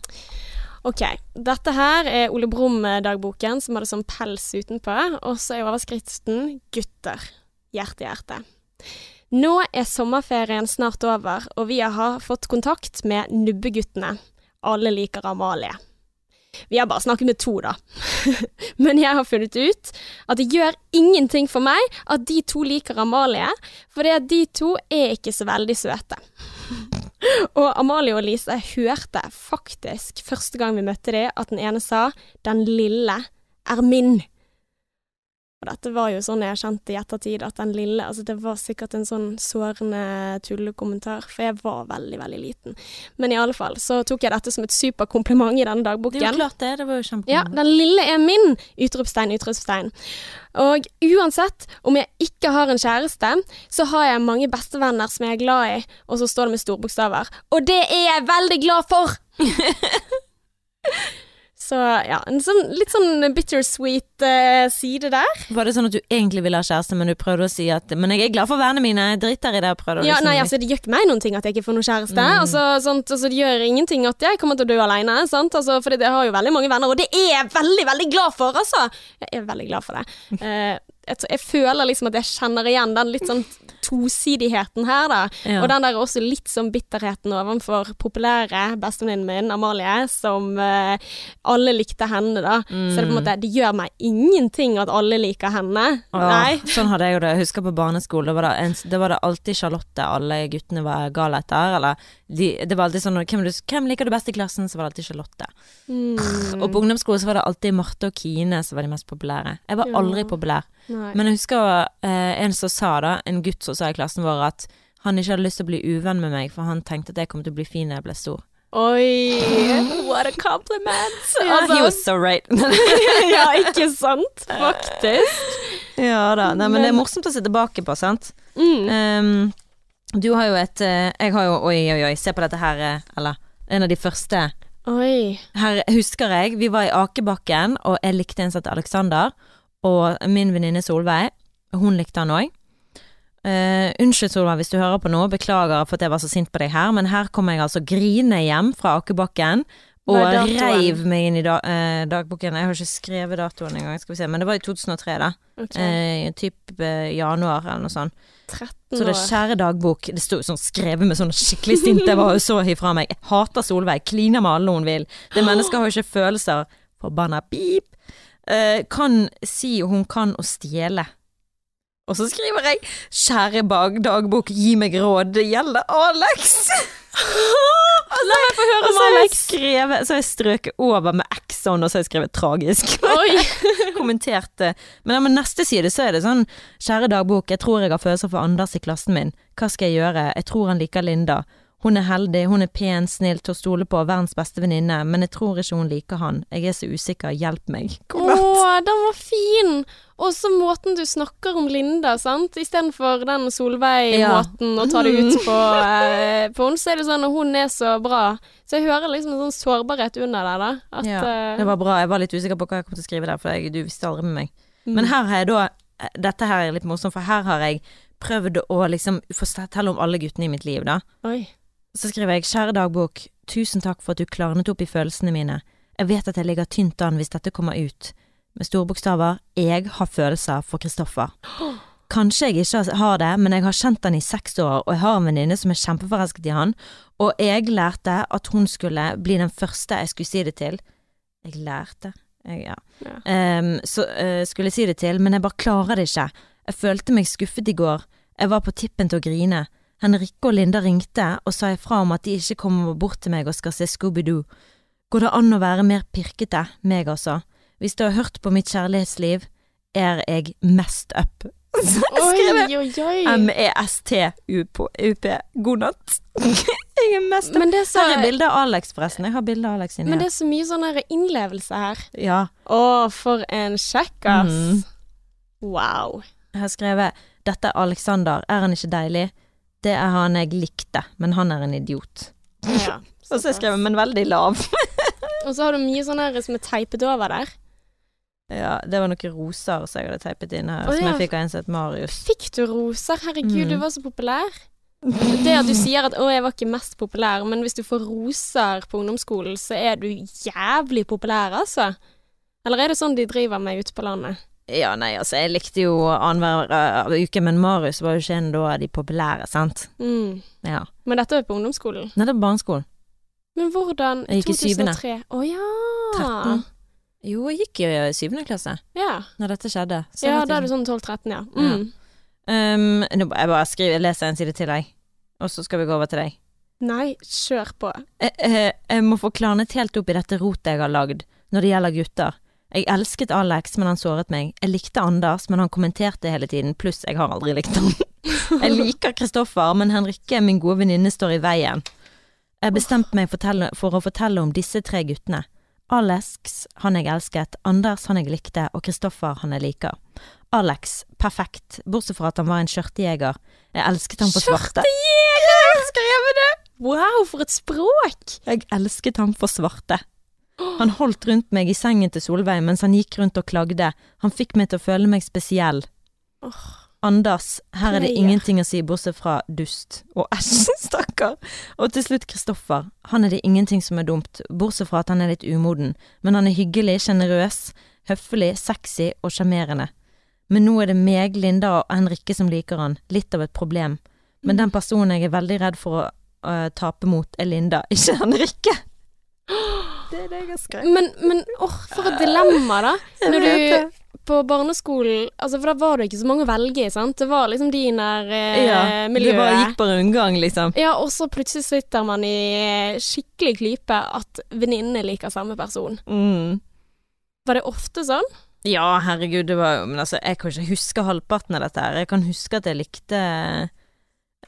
Ok, dette her er Ole Brumm-dagboken, som hadde sånn pels utenpå, og så er overskriften 'Gutter'. Hjerte, hjerte. Nå er sommerferien snart over, og vi har fått kontakt med Nubbeguttene. Alle liker Amalie. Vi har bare snakket med to, da. Men jeg har funnet ut at det gjør ingenting for meg at de to liker Amalie, fordi at de to er ikke så veldig søte. Og Amalie og Lise hørte faktisk første gang vi møtte dem, at den ene sa 'den lille er min'. Og dette var jo sånn jeg kjente i ettertid, at den lille Altså, det var sikkert en sånn sårende tullekommentar, for jeg var veldig, veldig liten. Men i alle fall så tok jeg dette som et superkompliment i denne dagboken. Det er jo klart det. Det var jo Ja, den lille er min! Utropstegn, utropstegn. Og uansett om jeg ikke har en kjæreste, så har jeg mange bestevenner som jeg er glad i, og så står det med storbokstaver. Og det er jeg veldig glad for! så ja, en sånn, litt sånn bittersweet uh, side der. Var det sånn at du egentlig ville ha kjæreste, men du prøvde å si at Men jeg er glad for vennene mine, jeg driter i det. Prøvde å Ja, liksom- nei, altså, det gjør ikke meg noen ting at jeg ikke får noen kjæreste. Mm. Altså, sånt, altså, det gjør ingenting at jeg kommer til å dø alene, sant? Altså, fordi jeg har jo veldig mange venner, og det er jeg veldig, veldig glad for, altså! Jeg er veldig glad for det. Uh, jeg, jeg føler liksom at jeg kjenner igjen den litt sånn tosidigheten her, da. Ja. Og den der også litt sånn bitterheten overfor populære bestevenninnen min, Amalie, som uh, alle likte henne, da. Så det på en Mm. måte Det gjør meg ingenting at alle liker henne. Åh, Nei. Sånn hadde jeg jo det. Jeg husker på barneskolen, da var det, var det alltid Charlotte alle guttene var gale etter. Eller de, det var alltid sånn hvem, du, hvem liker du best i klassen? Så var det alltid Charlotte. Mm. Og på ungdomsskolen så var det alltid Marte og Kine som var de mest populære. Jeg var Ja. aldri populær. Nei. Men jeg husker eh, en som sa da, en gutt som sa i klassen vår at han ikke hadde lyst til å bli uvenn med meg, for han tenkte at jeg kom til å bli fin når jeg ble stor. Oi, what a compliment! Ja, Altså, he was so right. ja, ikke sant? Faktisk. ja da. Nei, men det er morsomt å se tilbake på, sant? Mm. Um, du har jo et eh, Jeg har jo Oi, oi, oi, se på dette her. eh, Eller en av de første. Oi. Her husker jeg, vi var i Akebakken, og jeg likte en som het Alexander. Og min venninne Solveig, hun likte han òg. unnskyld, Solveig, hvis du hører på nå. Beklager for at jeg var så sint på deg her, men her kom jeg altså grine hjem fra Akebakken. Og reiv meg inn i da, eh, dagboken. Jeg har ikke skrevet datoen engang, skal vi se. Men det var i 2003, da. Okay. Eh, typ eh, januar eller noe sånt. 13 Så det kjære dagbok. Det sto sånn skrevet med sånn skikkelig sint. Jeg var jo så ifra meg. Jeg hater Solveig. Kliner med alle hun vil. Det mennesket har jo ikke følelser. Forbanna pip. Eh, kan si hun kan å stjele. Og så skriver jeg 'Kjære bag dagbok, gi meg råd, det gjelder Alex'. La meg få høre om Alex. skrevet Så har jeg strøket over med sånn, og så har jeg skrevet tragisk. Kommenterte. Men på neste side så er det sånn Kjære dagbok, jeg tror jeg har følelser for Anders i klassen min. Hva skal jeg gjøre? Jeg tror han liker Linda. Hun er heldig, hun er pen, snill, til å stole på, verdens beste venninne, men jeg tror ikke hun liker han. Jeg er så usikker, hjelp meg. Å, den var fin! Og så måten du snakker om Linda, sant. Istedenfor den Solveig-måten å ta det ut på, eh, på henne, så er det sånn og hun er så bra. Så jeg hører liksom en sånn sårbarhet under der, da. At, Ja, eh, det var bra. Jeg var litt usikker på hva jeg kom til å skrive der, for jeg, du visste aldri med meg. mm. Men her har jeg da Dette her er litt morsomt, for her har jeg prøvd å liksom fortelle om alle guttene i mitt liv, da. Oi. Så skriver jeg Kjære dagbok, tusen takk for at du klarnet opp i følelsene mine. Jeg vet at jeg ligger tynt an hvis dette kommer ut. Med store bokstaver, jeg har følelser for Kristoffer. Kanskje jeg ikke har det, men jeg har kjent han i seks år, og jeg har en venninne som er kjempeforelsket i han, og jeg lærte at hun skulle bli den første jeg skulle si det til. Jeg lærte jeg, Ja. Ja. Um, så uh, skulle jeg si det til, men jeg bare klarer det ikke. Jeg følte meg skuffet i går. Jeg var på tippen til å grine. Henrikke og Linda ringte og sa ifra om at de ikke kommer bort til meg og skal se Scooby-Doo. Går det an å være mer pirkete, meg altså? Hvis du har hørt på mitt kjærlighetsliv, er jeg mest up. Så jeg skrev. M-E-S-T-U-P. God natt. jeg er mest up. Men det så, Her er bilde av Alex, forresten. Jeg har bilde av Alex inni men det her. er så mye sånn her innlevelse her. Ja. Å, for en kjekkas. Mm. Wow. Jeg har skrevet 'Dette er Alexander, er han ikke deilig?' Det er han jeg likte, men han er en idiot. Ja, Og så har jeg skrevet 'men veldig lav'. Og så har du mye sånn her som er teipet over der. Ja, det var noen roser som jeg hadde teipet inn her, oh, som ja. jeg fikk av en som het Marius. Fikk du roser? Herregud, Mm. du var så populær. Det at du sier at 'å, jeg var ikke mest populær', men hvis du får roser på ungdomsskolen, så er du jævlig populær, altså. Eller er det sånn de driver med ute på landet? Ja, nei, altså, jeg likte jo annenhver uh, uke, men Marius var jo ikke en av de populære, sant? Mm. Ja. Men dette var på ungdomsskolen. Nei, det var barneskolen. Men hvordan i syvende. 2003. Å ja. 13. Jo, jeg gikk jo i syvende klasse Ja, når dette skjedde. Så ja da er du sånn 12-13, ja. Mm. Um, nå, jeg bare skriver, jeg leser en side til deg, og så skal vi gå over til deg. Nei, kjør på. Jeg, jeg, jeg må få klarnet helt opp i dette rotet jeg har lagd når det gjelder gutter. Jeg elsket Alex, men han såret meg. Jeg likte Anders, men han kommenterte hele tiden, pluss jeg har aldri likt han. Jeg liker Kristoffer, men Henrikke, min gode venninne, står i veien. Jeg bestemte meg fortelle, for å fortelle om disse tre guttene. Alex, han jeg elsket, Anders, han jeg likte, og Kristoffer, han jeg liker. Alex, perfekt, bortsett fra at han var en skjørtejeger. Jeg elsket ham for svarte. Skjørtejeger! Skrevet det! Wow, for et språk! Jeg elsket ham for svarte. Han holdt rundt meg i sengen til Solveig mens han gikk rundt og klagde. Han fikk meg til å føle meg spesiell. Oh, Anders, her er det ingenting å si bortsett fra dust. Og æsj, stakkar. Og til slutt Kristoffer. Han er det ingenting som er dumt, bortsett fra at han er litt umoden. Men han er hyggelig, sjenerøs, høflig, sexy og sjarmerende. Men nå er det meg, Linda og Henrikke som liker han. Litt av et problem. Men den personen jeg er veldig redd for å uh, tape mot, er Linda, ikke Henrikke. Det er det jeg har skrevet. Men, men åh, for et dilemma, da. Når du på barneskolen Altså, for da var det ikke så mange å velge i, sant? Det var liksom de nær eh, Ja, miljøet. det bare gikk på rundgang, liksom. Ja, og så plutselig sitter man i eh, skikkelig klype at venninnene liker samme person. Mm. Var det ofte sånn? Ja, herregud, det var jo Men altså, jeg kan ikke huske halvparten av dette her. Jeg kan huske at jeg likte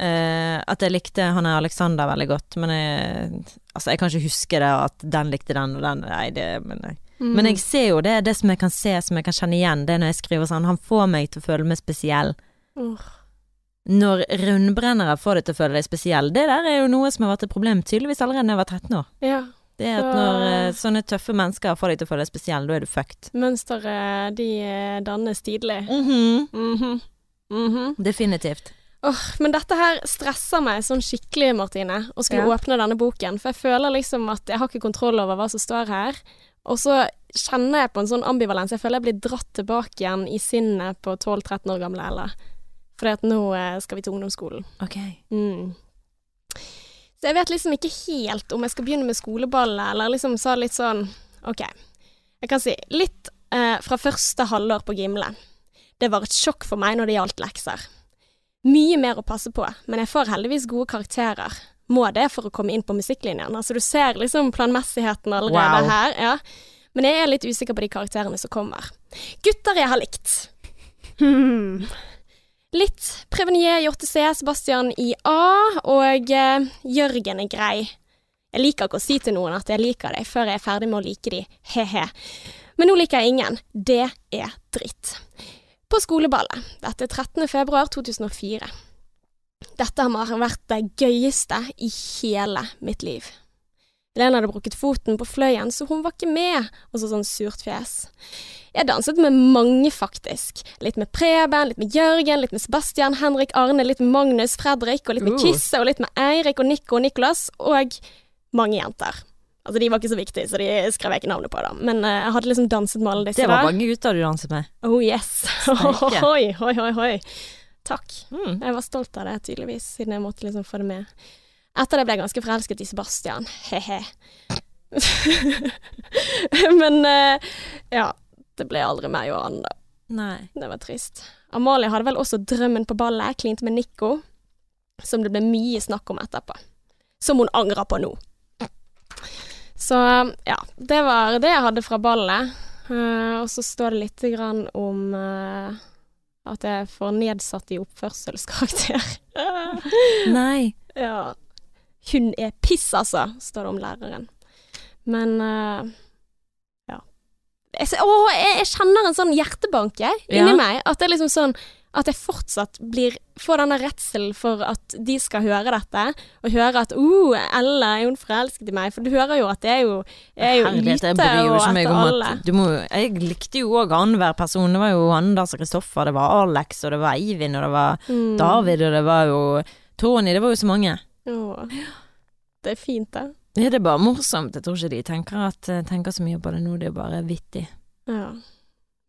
eh, At jeg likte han er Alexander veldig godt, men jeg Altså, jeg kan ikke huske det at den likte den og den. Nei, det Men, jeg, Mm. men jeg ser jo det, det som jeg kan se, som jeg kan kjenne igjen, det er når jeg skriver sånn Han får meg til å føle meg spesiell. Uh. Når rundbrennere får deg til å føle deg spesiell, det der er jo noe som har vært et problem tydeligvis allerede da jeg var 13 år. Ja. Det er at når uh, sånne tøffe mennesker får deg til å føle deg spesiell, da er du fucked. Mønsteret, de eh, dannes tidlig. Mhm. Mhm. -hmm. Definitivt. Åh, men dette her stresser meg sånn skikkelig, Martine, å skulle Ja. åpne denne boken. For jeg føler liksom at jeg har ikke kontroll over hva som står her. Og så kjenner jeg på en sånn ambivalens. Jeg føler jeg blir dratt tilbake igjen i sinnet på 12-13 år gamle Ella. Fordi at nå eh, skal vi til ungdomsskolen. Ok. Mm. Så jeg vet liksom ikke helt om jeg skal begynne med skoleballet, eller liksom sa litt sånn OK. Jeg kan si litt eh, fra første halvår på Gimle. Det var et sjokk for meg når det gjaldt lekser. Mye mer å passe på, men jeg får heldigvis gode karakterer. Må det for å komme inn på musikklinjen. Altså du ser liksom planmessigheten allerede Wow. her. Ja. Men jeg er litt usikker på de karakterene som kommer. Gutter jeg har likt. Hmm. Litt Prevenier i 8C, Sebastian i A, og eh, Jørgen er grei. Jeg liker ikke å si til noen at jeg liker deg før jeg er ferdig med å like de, he-he. Men nå liker jeg ingen. Det er dritt. På skoleballet. Dette er 13. februar 2004. Dette har vært det gøyeste i hele mitt liv. Helene hadde brukket foten på fløyen, så hun var ikke med, og så sånn surt fjes. Jeg danset med mange, faktisk. Litt med Preben, litt med Jørgen, litt med Sebastian, Henrik, Arne, litt med Magnus, Fredrik, og litt med. Kisse, og litt med Eirik og Nico og Niklas, og mange jenter. Altså, de var ikke så viktige, så de skrev jeg ikke navnet på, da. Men uh, jeg hadde liksom danset med alle disse Det var der. mange gutter du danset med. Oh yes. Oi, oi, oi, oi. Takk. Mm. Jeg var stolt av det, tydeligvis, siden jeg måtte liksom få det med. Etter det ble jeg ganske forelsket i Sebastian. He-he. Men uh, ja, det ble aldri meg og han, da. Nei. Det var trist. Amalie hadde vel også drømmen på ballet, klinte med Nico, som det ble mye snakk om etterpå. Som hun angrer på nå. Så ja, det var det jeg hadde fra ballet. Uh, og så står det lite grann om uh, at jeg får nedsatt i oppførselskarakter. Nei. ja. Hun er piss, altså, står det om læreren. Men uh, ja. Jeg, å, jeg, jeg kjenner en sånn hjertebanke inni Ja. meg. At det er liksom sånn at jeg fortsatt blir får denne redselen for at de skal høre dette, og høre at oh, Ella er hun forelsket i meg? For du hører jo at det er jo, er jo Herlighet, jeg lite og etter om alle. at du må, Jeg likte jo òg annenhver person. Det var jo Anders og Kristoffer, det var Alex, og det var Eivind, og det var Mm. David, og det var jo Tony. Det var jo så mange. Åh. Det er fint, det. Ja, det er bare morsomt. Jeg tror ikke de tenker, at, tenker så mye på det nå, det er bare vittig. Ja.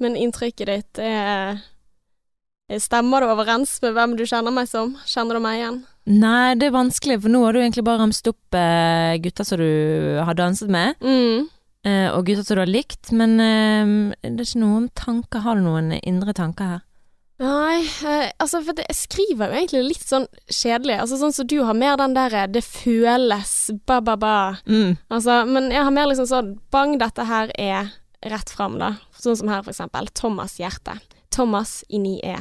Men inntrykket ditt er Stemmer det overens med hvem du kjenner meg som? Kjenner du meg igjen? Nei, det er vanskelig, for nå har du egentlig bare ramset opp eh, gutter som du har danset med, Mm. eh, og gutter som du har likt, men eh, det er ikke noen tanker Har du noen indre tanker her? Nei, eh, altså for det, jeg skriver jo egentlig litt sånn kjedelig. Altså sånn som du har mer den derre 'det føles ba-ba-ba'. Mm. Altså, men jeg har mer liksom sånn bang, dette her er rett fram, da. Sånn som her, for eksempel. Thomas Hjerte. Thomas i 9E.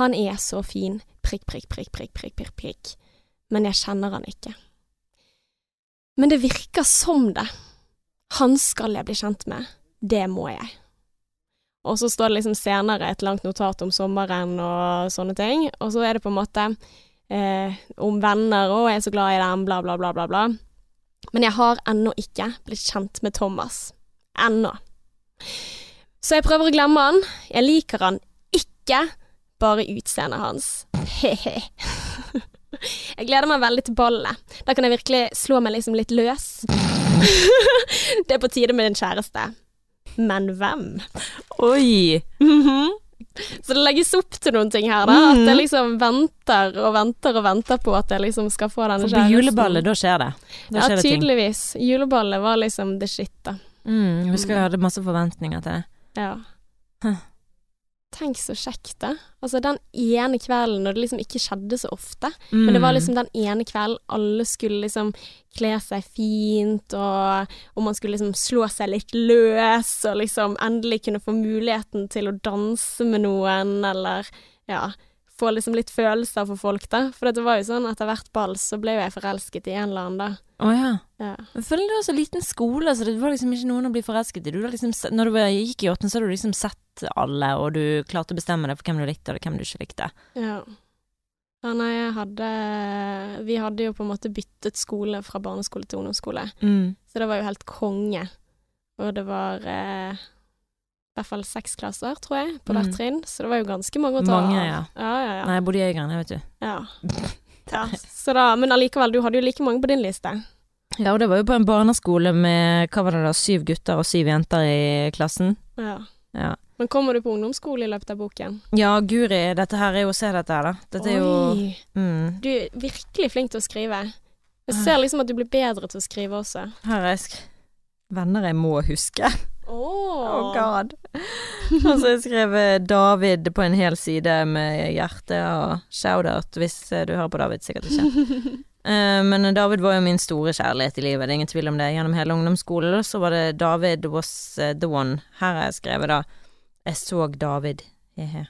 Han er så fin. Prikk, prikk, prikk, prikk, prikk, prikk, prikk. Men jeg kjenner han ikke. Men det virker som det. Han skal jeg bli kjent med. Det må jeg. Og så står det liksom senere et langt notat om sommeren og sånne ting, og så er det på en måte eh, om venner, og jeg er så glad i dem, bla, bla, bla, bla, bla. Men jeg har ennå ikke blitt kjent med Thomas. Ennå. Så jeg prøver å glemme han. Jeg liker han ikke, bare utseendet hans. He-he. Jeg gleder meg veldig til ballet. Da kan jeg virkelig slå meg liksom litt løs. Det er på tide med din kjæreste. Men hvem? Oi! Mhm. Så det legges opp til noen ting her, da. At jeg Mhm. liksom venter og venter og venter på at jeg liksom skal få denne For på juleballet, da skjer det. Da Ja, skjer ting. tydeligvis. Juleballet var liksom the shit, da. Mm, jeg husker jeg hadde masse forventninger til det. Ja. Huh. Tenk så kjekt, det. Altså den ene kvelden når det liksom ikke skjedde så ofte. Men det var Mm. liksom den ene kvelden alle skulle liksom kle seg fint, og, og man skulle liksom slå seg litt løs, og liksom endelig kunne få muligheten til å danse med noen, eller ja, få liksom litt følelser for folk, da. For det var jo sånn etter hvert ball så ble jo jeg forelsket i en eller annen, da. Å ja. Ja. Jeg føler det var så liten skole, så det var liksom ikke noen å bli forelsket i. Du liksom, når du gikk i åtten, så hadde du liksom sett alle, og du klarte å bestemme deg for hvem du likte, og hvem du ikke likte. Ja. Ja, nei, jeg hadde Vi hadde jo på en måte byttet skole fra barneskole til ungdomsskole, Mm. så det var jo helt konge. Og det var eh, hvert fall seks klasser, tror jeg, på hvert Mm. trinn, så det var jo ganske mange å ta Mange, ja. Ja, ja, ja. Nei, jeg bodde i Øygarden, vet du. ja. ja. Så da, men allikevel, du hadde jo like mange på din liste. Ja, og det var jo på en barneskole med hva var det da, syv gutter og syv jenter i klassen. Ja. Ja. Men kommer du på ungdomsskole i løpet av boken? Ja, guri, dette her er jo Se dette her, da. Dette er jo Oi, mm. du er virkelig flink til å skrive. Jeg ser liksom at du blir bedre til å skrive også. Her er jeg sk... Venner jeg må huske. Åh. god. Og så har jeg skrevet David på en hel side med hjerte og shout-out, hvis eh, du hører på David, sikkert ikke. Eh, men David var jo min store kjærlighet i livet, det er ingen tvil om det. Gjennom hele ungdomsskolen så var det David was eh, the one. Her har jeg skrevet da Jeg så David, he-he.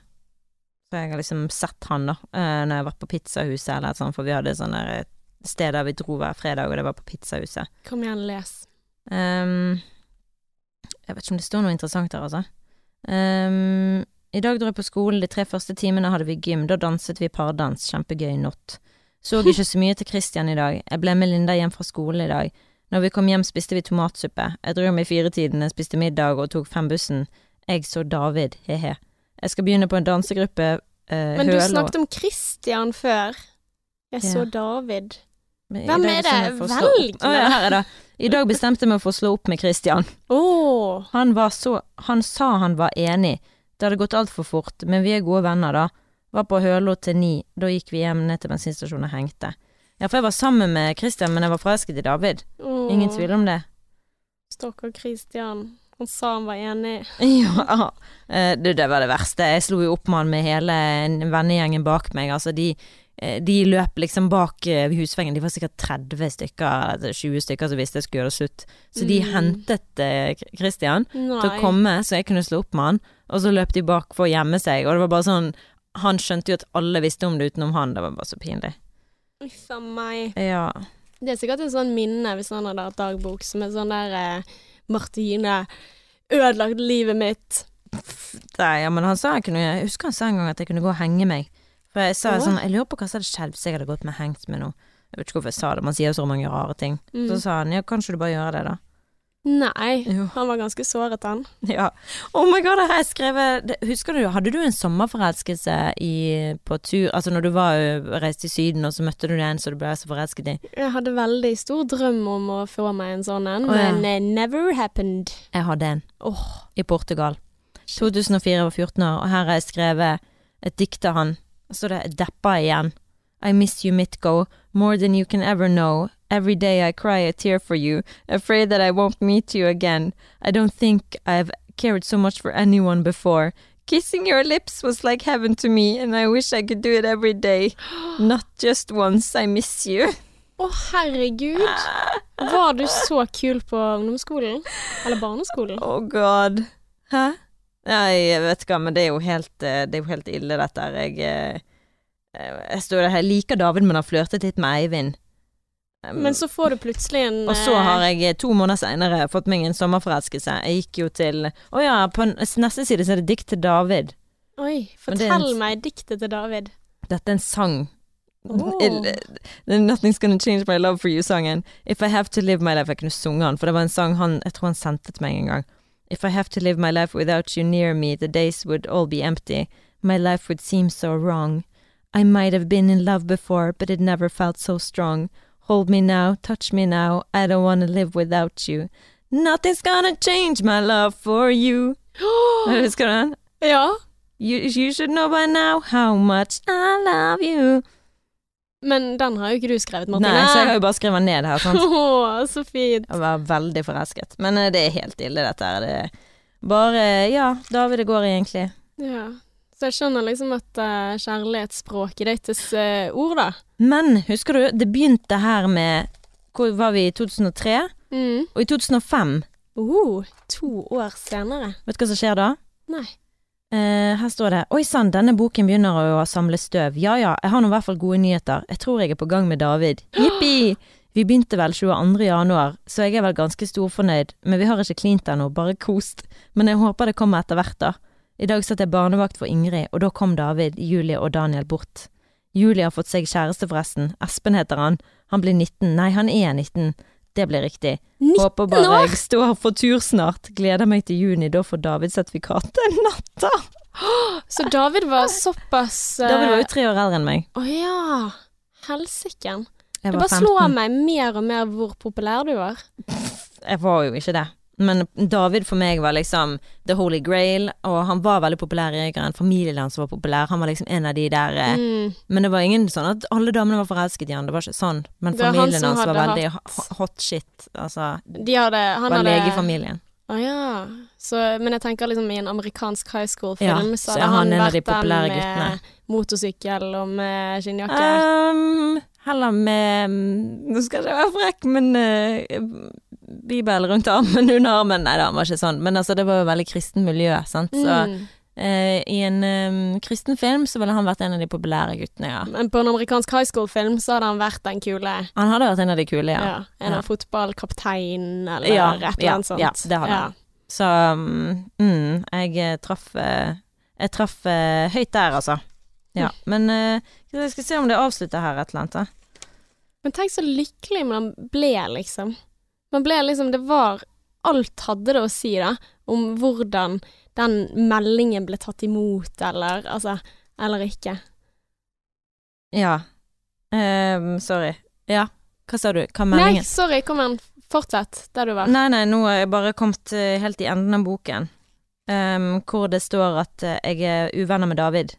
Så jeg har liksom sett han, da, når jeg vært på pizzahuset eller et sånt, for vi hadde sånne der eh, sted der vi dro hver fredag, og det var på pizzahuset. Kom igjen, les. Ehm, jeg vet ikke om det står noe interessant her, altså. Um, I dag dro jeg på skolen, de tre første timene hadde vi gym, da danset vi pardans, kjempegøy, not. Så ikke så mye til Christian i dag, jeg ble med Linda hjem fra skolen i dag. Når vi kom hjem spiste vi tomatsuppe, jeg dro hjem i firetiden, spiste middag og tok fembussen. Jeg så David, he-he. Jeg skal begynne på en dansegruppe, eh, Men du snakket om Christian før. Jeg så Ja. David. Men Hvem er det? Velg Oh, ja, her er det. I dag bestemte jeg meg for å slå opp med Christian. Oh. Han var så Han sa han var enig. Det hadde gått altfor fort, men vi er gode venner, da. Var på Hølo til ni. Da gikk vi hjem ned til bensinstasjonen og hengte. Ja, for jeg var sammen med Christian, men jeg var forelsket i David. Oh. Ingen tvil om det. Stakkar Christian. Han sa han var enig. Ja. eh, Det, det var det verste. Jeg slo jo opp med han med hele vennegjengen bak meg. Altså, de, de løp liksom bak eh, husveggen. De var sikkert 30 stykker, 20 stykker som visste jeg skulle gjøre det slutt. Så de Mm. hentet eh, Christian. Nei. til å komme, så jeg kunne slå opp med han. Og så løp de bak for å gjemme seg, og det var bare sånn Han skjønte jo at alle visste om det utenom han, det var bare så pinlig. Uff a meg. Ja. Det er sikkert en sånn minne hvis han hadde hatt dagbok som er sånn der eh, Martine ødelagt livet mitt. Nei, ja, men han sa jeg kunne Jeg husker han sa en gang at jeg kunne gå og henge meg. For jeg sa oh. sånn Jeg lurer på hva som hadde skjedd hvis jeg hadde gått med hengt med noe. Jeg vet ikke hvorfor jeg sa det, man sier så mange rare ting. Mm. Så sa han ja, kanskje du bare gjør det, da. Nei, Jo. han var ganske såret, han. Ja. Oh my god, det har jeg skrevet Husker du, hadde du en sommerforelskelse i, på tur Altså når du var reiste reist til Syden, og så møtte du en som du ble så forelsket i? Jeg hadde veldig stor drøm om å få meg en sånn en, oh, ja. men it never happened. Jeg hadde en. Oh. i Portugal. 2004 jeg var 14 år, og her har jeg skrevet et dikt av han. Så står det 'deppa' igjen. I miss you, Mitgo, more than you can ever know. Every day I cry a tear for you, afraid that I won't meet you again. I don't think I've cared so much for anyone before. Kissing your lips was like heaven to me, and I wish I could do it every day. Not just once, I miss you. Å, herregud! Var du så kul på ungdomsskolen? Eller barneskolen? Oh god. Hæ? Jeg vet ikke, men det er jo helt, eh, det er jo helt ille, dette her. Jeg, eh, jeg står der, jeg liker David, men har flørtet litt med Eivind. Um, Men så får du plutselig en og så eh, har jeg eh, to måneder senere fått meg en sommerforelskelse. Jeg gikk jo til Å ja, på neste side så er det dikt til David. Oi, fortell en meg diktet til David. Dette er en sang. Oh. Nothing's Gonna Change My Love For You-sangen. If I Have To Live My Life Jeg kunne sunge den, for det var en sang han Jeg tror han sendte til meg en gang. If I have to live my life without you near me, the days would all be empty. My life would seem so wrong. I might have been in love before, but it never felt so strong. Hold me now, touch me now, I don't wanna live without you. Nothing's gonna change my love for you. Husker du den? Ja, You, you should know by now how much I love you. Men den har jo ikke du skrevet, Martine. Nei, så jeg har jo bare skrevet ned her, sant. Å, så fint. Jeg var veldig forelsket. Men eh, det er helt ille, dette her. Det bare Ja, David det går egentlig. Ja. Så jeg skjønner liksom at uh, kjærlighetsspråket deres uh, ord, da. Men husker du, det begynte her med Hvor var vi? i 2003? Mm. Og i 2005, Oh, to år senere. vet du hva som skjer da? Nei. Eh, her står det Oi sann, denne boken begynner å samle støv. Ja ja, jeg har nå i hvert fall gode nyheter. Jeg tror jeg er på gang med David. Jippi! Vi begynte vel 22. januar, så jeg er vel ganske storfornøyd, men vi har ikke klint ennå, bare kost. Men jeg håper det kommer etter hvert, da. I dag satt jeg barnevakt for Ingrid, og da kom David, Julie og Daniel bort. Julie har fått seg kjæreste, forresten. Espen heter han. Han blir 19. Nei, han er 19. Det blir riktig. 19 Håper bare jeg står for tur snart. Gleder meg til juni, da får David sertifikatet natta. Så David var såpass uh... David var jo tre år eldre enn meg. Å ja. Helsiken. Jeg Det bare bare slår 15. meg mer og mer hvor populær du var. Jeg var jo ikke det. Men David for meg var liksom the holy grail, og han var veldig populær i Øygarden. Familien hans var populær. Han var liksom en av de der eh, Mm. Men det var ingen sånn at alle damene var forelsket i han. Det var ikke sånn. Men familien hans var veldig hatt- hot shit. Altså, De hadde Han var hadde legefamilien. Å ja. Så, men jeg tenker liksom i en amerikansk high school-film Ja, så hadde han han vært de den med guttene. motorsykkel og med skinnjakke. Um, Heller med Nå skal jeg ikke være frekk, men eh, Bibel rundt armen, under armen Nei da, han var ikke sånn. Men altså, det var jo veldig kristen miljø, sant. Så Mm. eh, i en eh, kristen film så ville han vært en av de populære guttene, ja. Men på en amerikansk high school-film så hadde han vært den kule. Han hadde vært en av de kule, ja. Ja. En Ja. av fotballkapteinen eller Ja, et eller ja, annet sånt. ja, det hadde han. Så mm, mm, jeg eh, traff eh, Jeg traff eh, høyt der, altså. Ja. Men eh, jeg skal se om det avslutter her et eller annet. da. Men tenk så lykkelig man ble, liksom. Man ble liksom Det var Alt hadde det å si, da, om hvordan den meldingen ble tatt imot, eller altså Eller ikke. Ja. Um, sorry. Ja, hva sa du? Hva er Nei, sorry, kom igjen. Fortsett der du var. Nei, nei, nå har jeg bare kommet eh, helt i enden av boken. um, hvor det står at eh, jeg er uvenner med David.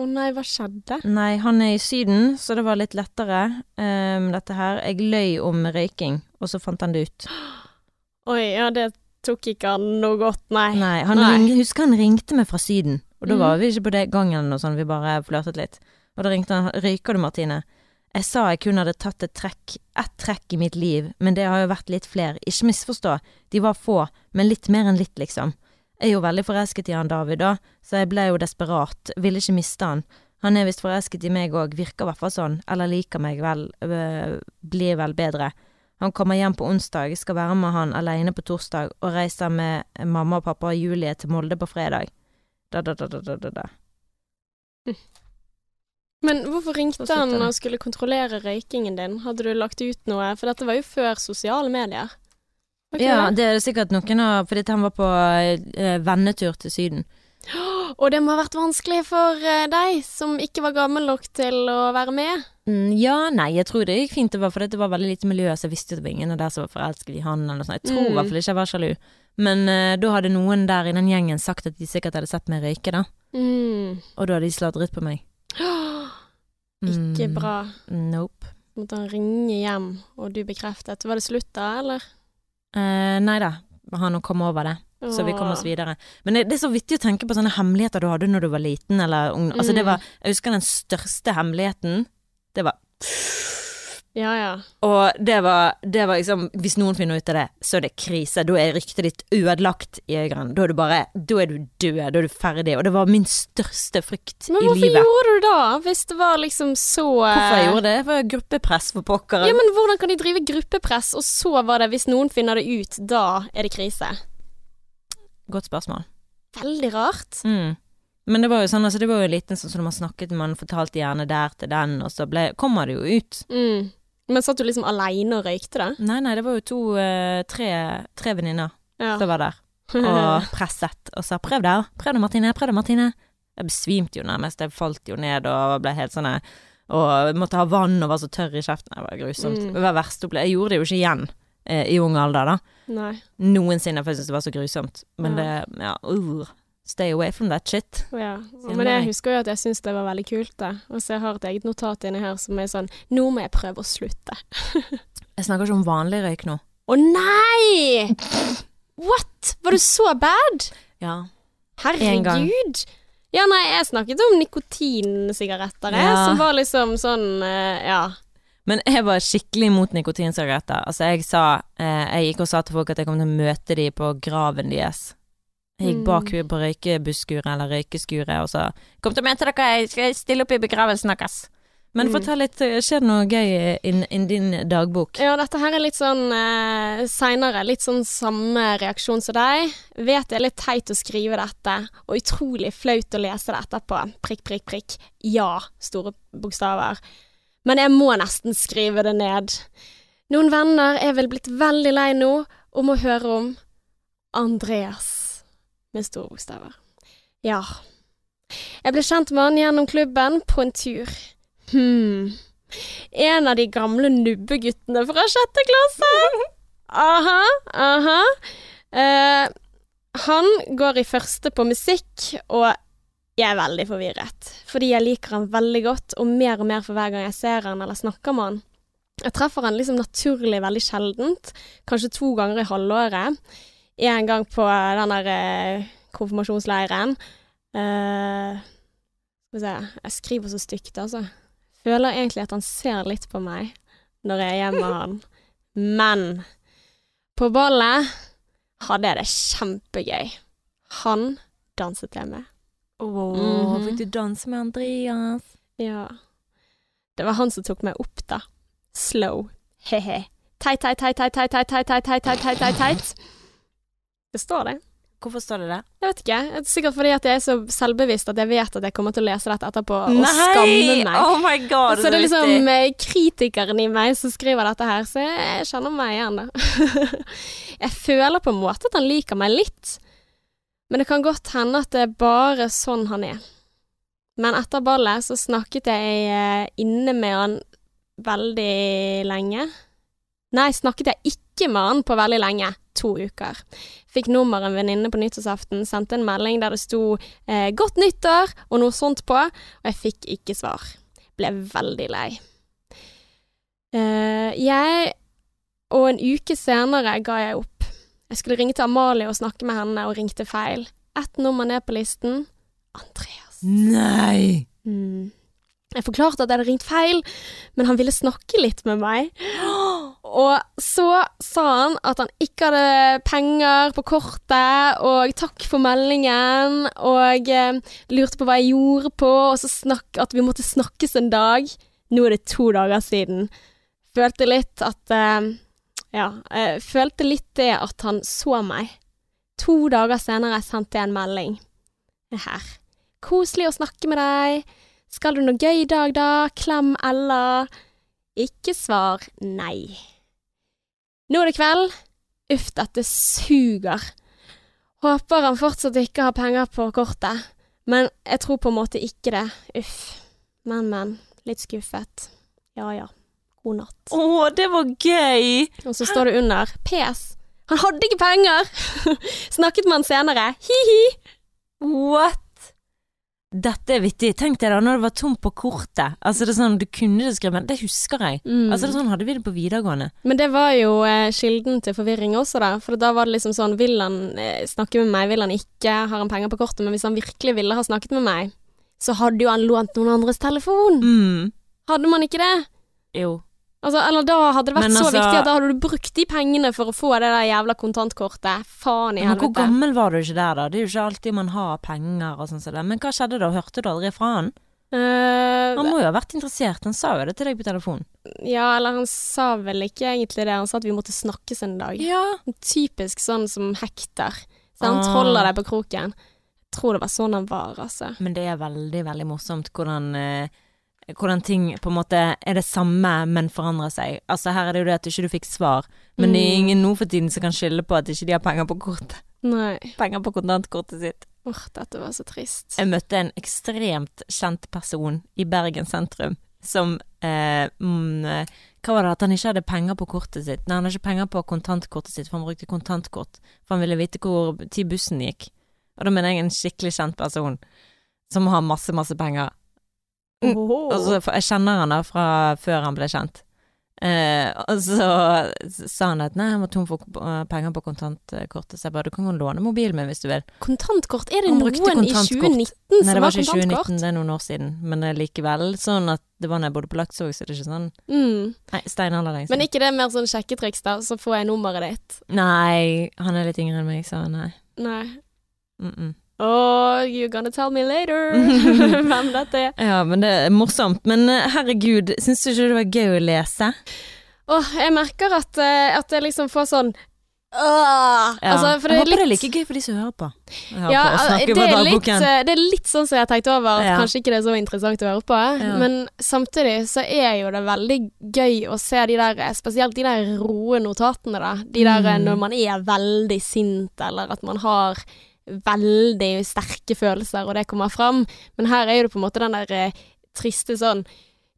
Å nei, hva skjedde? Nei, han er i Syden, så det var litt lettere, um, dette her. Jeg løy om røyking, og så fant han det ut. Oi, ja, det tok ikke han noe godt, nei. Nei, han Nei. Ring, husker han ringte meg fra Syden, og da mm. var vi ikke på det gangen og sånn, vi bare flørtet litt. Og da ringte han 'Røyker du, Martine?' Jeg sa jeg kun hadde tatt et trekk, ett trekk i mitt liv, men det har jo vært litt flere. Ikke misforstå, de var få, men litt mer enn litt, liksom. Jeg er jo veldig forelsket i han David, da, så jeg ble jo desperat, ville ikke miste han. Han er visst forelsket i meg òg, virker i hvert fall sånn, eller liker meg vel, øh, blir vel bedre. Han kommer hjem på onsdag, skal være med han alene på torsdag, og reiser med mamma og pappa og Julie til Molde på fredag. Da, da, da, da, da, da, Hm. Men hvorfor ringte han og skulle kontrollere røykingen din? Hadde du lagt ut noe? For dette var jo før sosiale medier. Okay. Ja, det? er det sikkert noen av Fordi han var på eh, vennetur til Syden. Og det må ha vært vanskelig for eh, deg, som ikke var gammel nok til å være med. Mm, ja, nei, jeg tror det gikk fint. Det var fordi det var veldig lite miljø, så jeg visste jo det var ingen der som var forelsket i han. Eller noe sånt. Jeg tror i Mm. hvert fall ikke jeg var sjalu. Men uh, da hadde noen der i den gjengen sagt at de sikkert hadde sett meg røyke, da. Mm. Og da hadde de sladret på meg. Ikke Mm, bra. Nope. Måtte han ringe hjem, og du bekreftet. Var det slutt da, eller? Uh, nei da. Han kom over det. Så vi kom oss videre. Men det, det er så vittig å tenke på sånne hemmeligheter du hadde når du var liten, eller ung. Altså, det Mm. var Jeg husker den største hemmeligheten. Det var Ja, ja. Og det var, det var liksom Hvis noen finner ut av det, så er det krise. Da er ryktet ditt ødelagt i øynene. Da er du bare Da er du død. Da er du ferdig. Og det var min største frykt Men i hvorfor gjorde du det hvis det var liksom så eh, Hvorfor jeg gjorde det? Det var gruppepress for pokker. Ja, men hvordan kan de drive gruppepress, og så var det hvis noen finner det ut, da er det krise? Godt spørsmål. Veldig rart. Mm. Men det var jo sånn, altså det var jo liten sånn som man snakket, man fortalte gjerne der til den, og så ble, kommer det jo ut. Mm. Men satt du liksom aleine og røykte det? Nei, nei, det var jo to, eh, tre, tre venninner Ja. som var der, og presset, og sa 'prøv det, prøv det, Martine, prøv det, Martine'. Jeg besvimte jo nærmest, jeg falt jo ned og ble helt sånn Og måtte ha vann og var så tørr i kjeften. Det var grusomt. Mm. Det var verst opplevd. Jeg gjorde det jo ikke igjen eh, i ung alder, da. Nei. Noensinne, for jeg syntes det var så grusomt. Men Ja. det Ja, uh, Stay away from that shit. Ja. Men jeg husker jo at jeg syns det var veldig kult, da. Og så jeg har et eget notat inni her som er sånn Nå må jeg prøve å slutte. Jeg snakker ikke om vanlig røyk nå. Å nei! What? Var du så bad? Ja. Herregud! Ja, nei, jeg snakket om nikotinsigaretter, jeg, Ja. som var liksom sånn eh, Ja. Men jeg var skikkelig imot nikotinsigaretter. Altså, jeg sa eh, Jeg gikk og sa til folk at jeg kom til å møte dem på graven deres. Jeg gikk bak henne på røykebuskuret eller røykeskuret og sa 'Kom til å møte dere, jeg skal stille opp i begravelsen deres'. Men Mm. fortell litt, eh, skjer det noe gøy innen in din dagbok? Ja, dette her er litt sånn eh, seinere. Litt sånn samme reaksjon som deg. Vet det er litt teit å skrive dette, og utrolig flaut å lese det etterpå. Prikk, prikk, prikk. Ja, store bokstaver. Men jeg må nesten skrive det ned. Noen venner er vel blitt veldig lei nå om å høre om Andreas med store bokstaver. Ja. Jeg ble kjent med han gjennom klubben på en tur. Hm. En av de gamle nubbeguttene fra sjette klasse. Aha, aha. Eh, han går i første på musikk, og jeg er veldig forvirret. Fordi jeg liker han veldig godt, og mer og mer for hver gang jeg ser han eller snakker med han. Jeg treffer han liksom naturlig veldig sjeldent, kanskje to ganger i halvåret. En gang på den der eh, konfirmasjonsleiren. Eh, skal vi se, jeg skriver så stygt, altså. føler egentlig at han ser litt på meg når jeg er hjemme med han. Men på ballet hadde jeg det kjempegøy. Han danset jeg med. Åh, -hmm. fikk du danse med Andreas? Ja. Det var han som tok meg opp, da. Slow. He-he. Teit, teit, teit, teit, teit, teit, teit, teit, teit, teit, teit. Det står det. Hvorfor står det det? Jeg vet ikke. Det er sikkert fordi at jeg er så selvbevisst at jeg vet at jeg kommer til å lese dette etterpå og skamme meg. Oh my god, Så det er liksom eh, kritikeren i meg som skriver dette her, så jeg kjenner meg igjen, da. jeg føler på en måte at han liker meg litt, men det kan godt hende at det er bare sånn han er. Men etter ballet så snakket jeg eh, inne med han veldig lenge. Nei, snakket jeg ikke med han på veldig lenge. To uker. Fikk nummer av en venninne på nyttårsaften, sendte en melding der det sto eh, 'Godt nyttår' og noe sånt på, og jeg fikk ikke svar. Ble veldig lei. Eh, jeg Og en uke senere ga jeg opp. Jeg skulle ringe til Amalie og snakke med henne, og ringte feil. Ett nummer ned på listen. Andreas. Nei! Mm. Jeg forklarte at jeg hadde ringt feil, men han ville snakke litt med meg. Og så sa han at han ikke hadde penger på kortet, og takk for meldingen, og eh, lurte på hva jeg gjorde på, og så snakk, at vi måtte snakkes en dag. Nå er det to dager siden. Følte litt at eh, Ja, eh, følte litt det at han så meg. To dager senere sendte jeg en melding. Her. Koselig å snakke med deg. Skal du noe gøy i dag, da? Klem Ella. Ikke svar nei. Nå er det kveld. Uff, dette suger. Håper han fortsatt ikke har penger på kortet. Men jeg tror på en måte ikke det. Uff. Men, men. Litt skuffet. Ja ja. God natt. Å, det var gøy! Og så står det under PS. Han hadde ikke penger! Snakket med han senere. Hi-hi. What? Dette er vittig. Tenk deg da når det var tomt på kortet. Altså det er sånn, Du kunne det skrevet, men det husker jeg. Mm. Altså det er sånn hadde vi det på videregående. Men det var jo eh, kilden til forvirring også, da. For da var det liksom sånn Vil han eh, snakke med meg, vil han ikke? Har han penger på kortet? Men hvis han virkelig ville ha snakket med meg, så hadde jo han lånt noen andres telefon. Mm. Hadde man ikke det? Jo. Altså, eller da hadde det vært Men så altså- viktig at da hadde du brukt de pengene for å få det der jævla kontantkortet. Faen i helvete. Men hvor gammel var du ikke der, da? Det er jo ikke alltid man har penger og sånn som det. Men hva skjedde da? Hørte du aldri fra han? Uh, Han må jo ha vært interessert. Han sa jo det til deg på telefon. ja, eller han sa vel ikke egentlig det. Han sa at vi måtte snakkes en dag. Ja. Typisk sånn som hekter. Sant? Ah. troller deg på kroken. Jeg tror det var sånn han var, altså. Men det er veldig, veldig morsomt hvordan eh, hvordan ting på en måte er det samme, men forandrer seg. Altså Her er det jo det at du ikke fikk svar, men det er Mm. ingen nå for tiden som kan skylde på at ikke de har penger på kortet. Nei. Penger på kontantkortet sitt. Åh, dette var så trist. Jeg møtte en ekstremt kjent person i Bergen sentrum som eh, mm, eh, Hva var det at han ikke hadde penger på kortet sitt? Nei, han hadde ikke penger på kontantkortet sitt, for han brukte kontantkort. For han ville vite hvor tid bussen gikk. Og da mener jeg en skikkelig kjent person som har masse, masse penger. Mm. Åh. Og så, for jeg kjenner han da fra før han ble kjent. Eh, og så sa han at nei, han må tom for eh, penger på kontantkortet, så jeg bare du kan gå låne mobilen min hvis du vil. Kontantkort? Er det noen som i kontantkort. 2019 Nei, det var ikke kontantkort? 2019, det er noen år siden, men det er likevel sånn at det var når jeg bodde på Laksevåg, så det er ikke sånn Mm. Nei, steinalder lenge Men ikke det mer sånn sjekketriks, da? Så får jeg nummeret ditt. Nei, han er litt yngre enn meg, så nei. Nei. Mm -mm. Oh, you're gonna tell me later hvem dette er. Ja, men det er morsomt. Men eh, herregud, syns du ikke det var gøy å lese? Åh, jeg merker at, eh, at jeg liksom får sånn Åh! Ja. Altså, jeg er håper det er like gøy for de som hører på. Ja, Ja, på altså, det er, litt, eh, det er litt sånn som jeg tenkte over, at Ja. kanskje ikke det er så interessant å høre på. Men samtidig så er jo det veldig gøy å se de der, spesielt de der roe notatene, da. De der Mm. når man er veldig sint, eller at man har veldig sterke følelser, og det kommer fram. Men her er jo det på en måte den der eh, triste sånn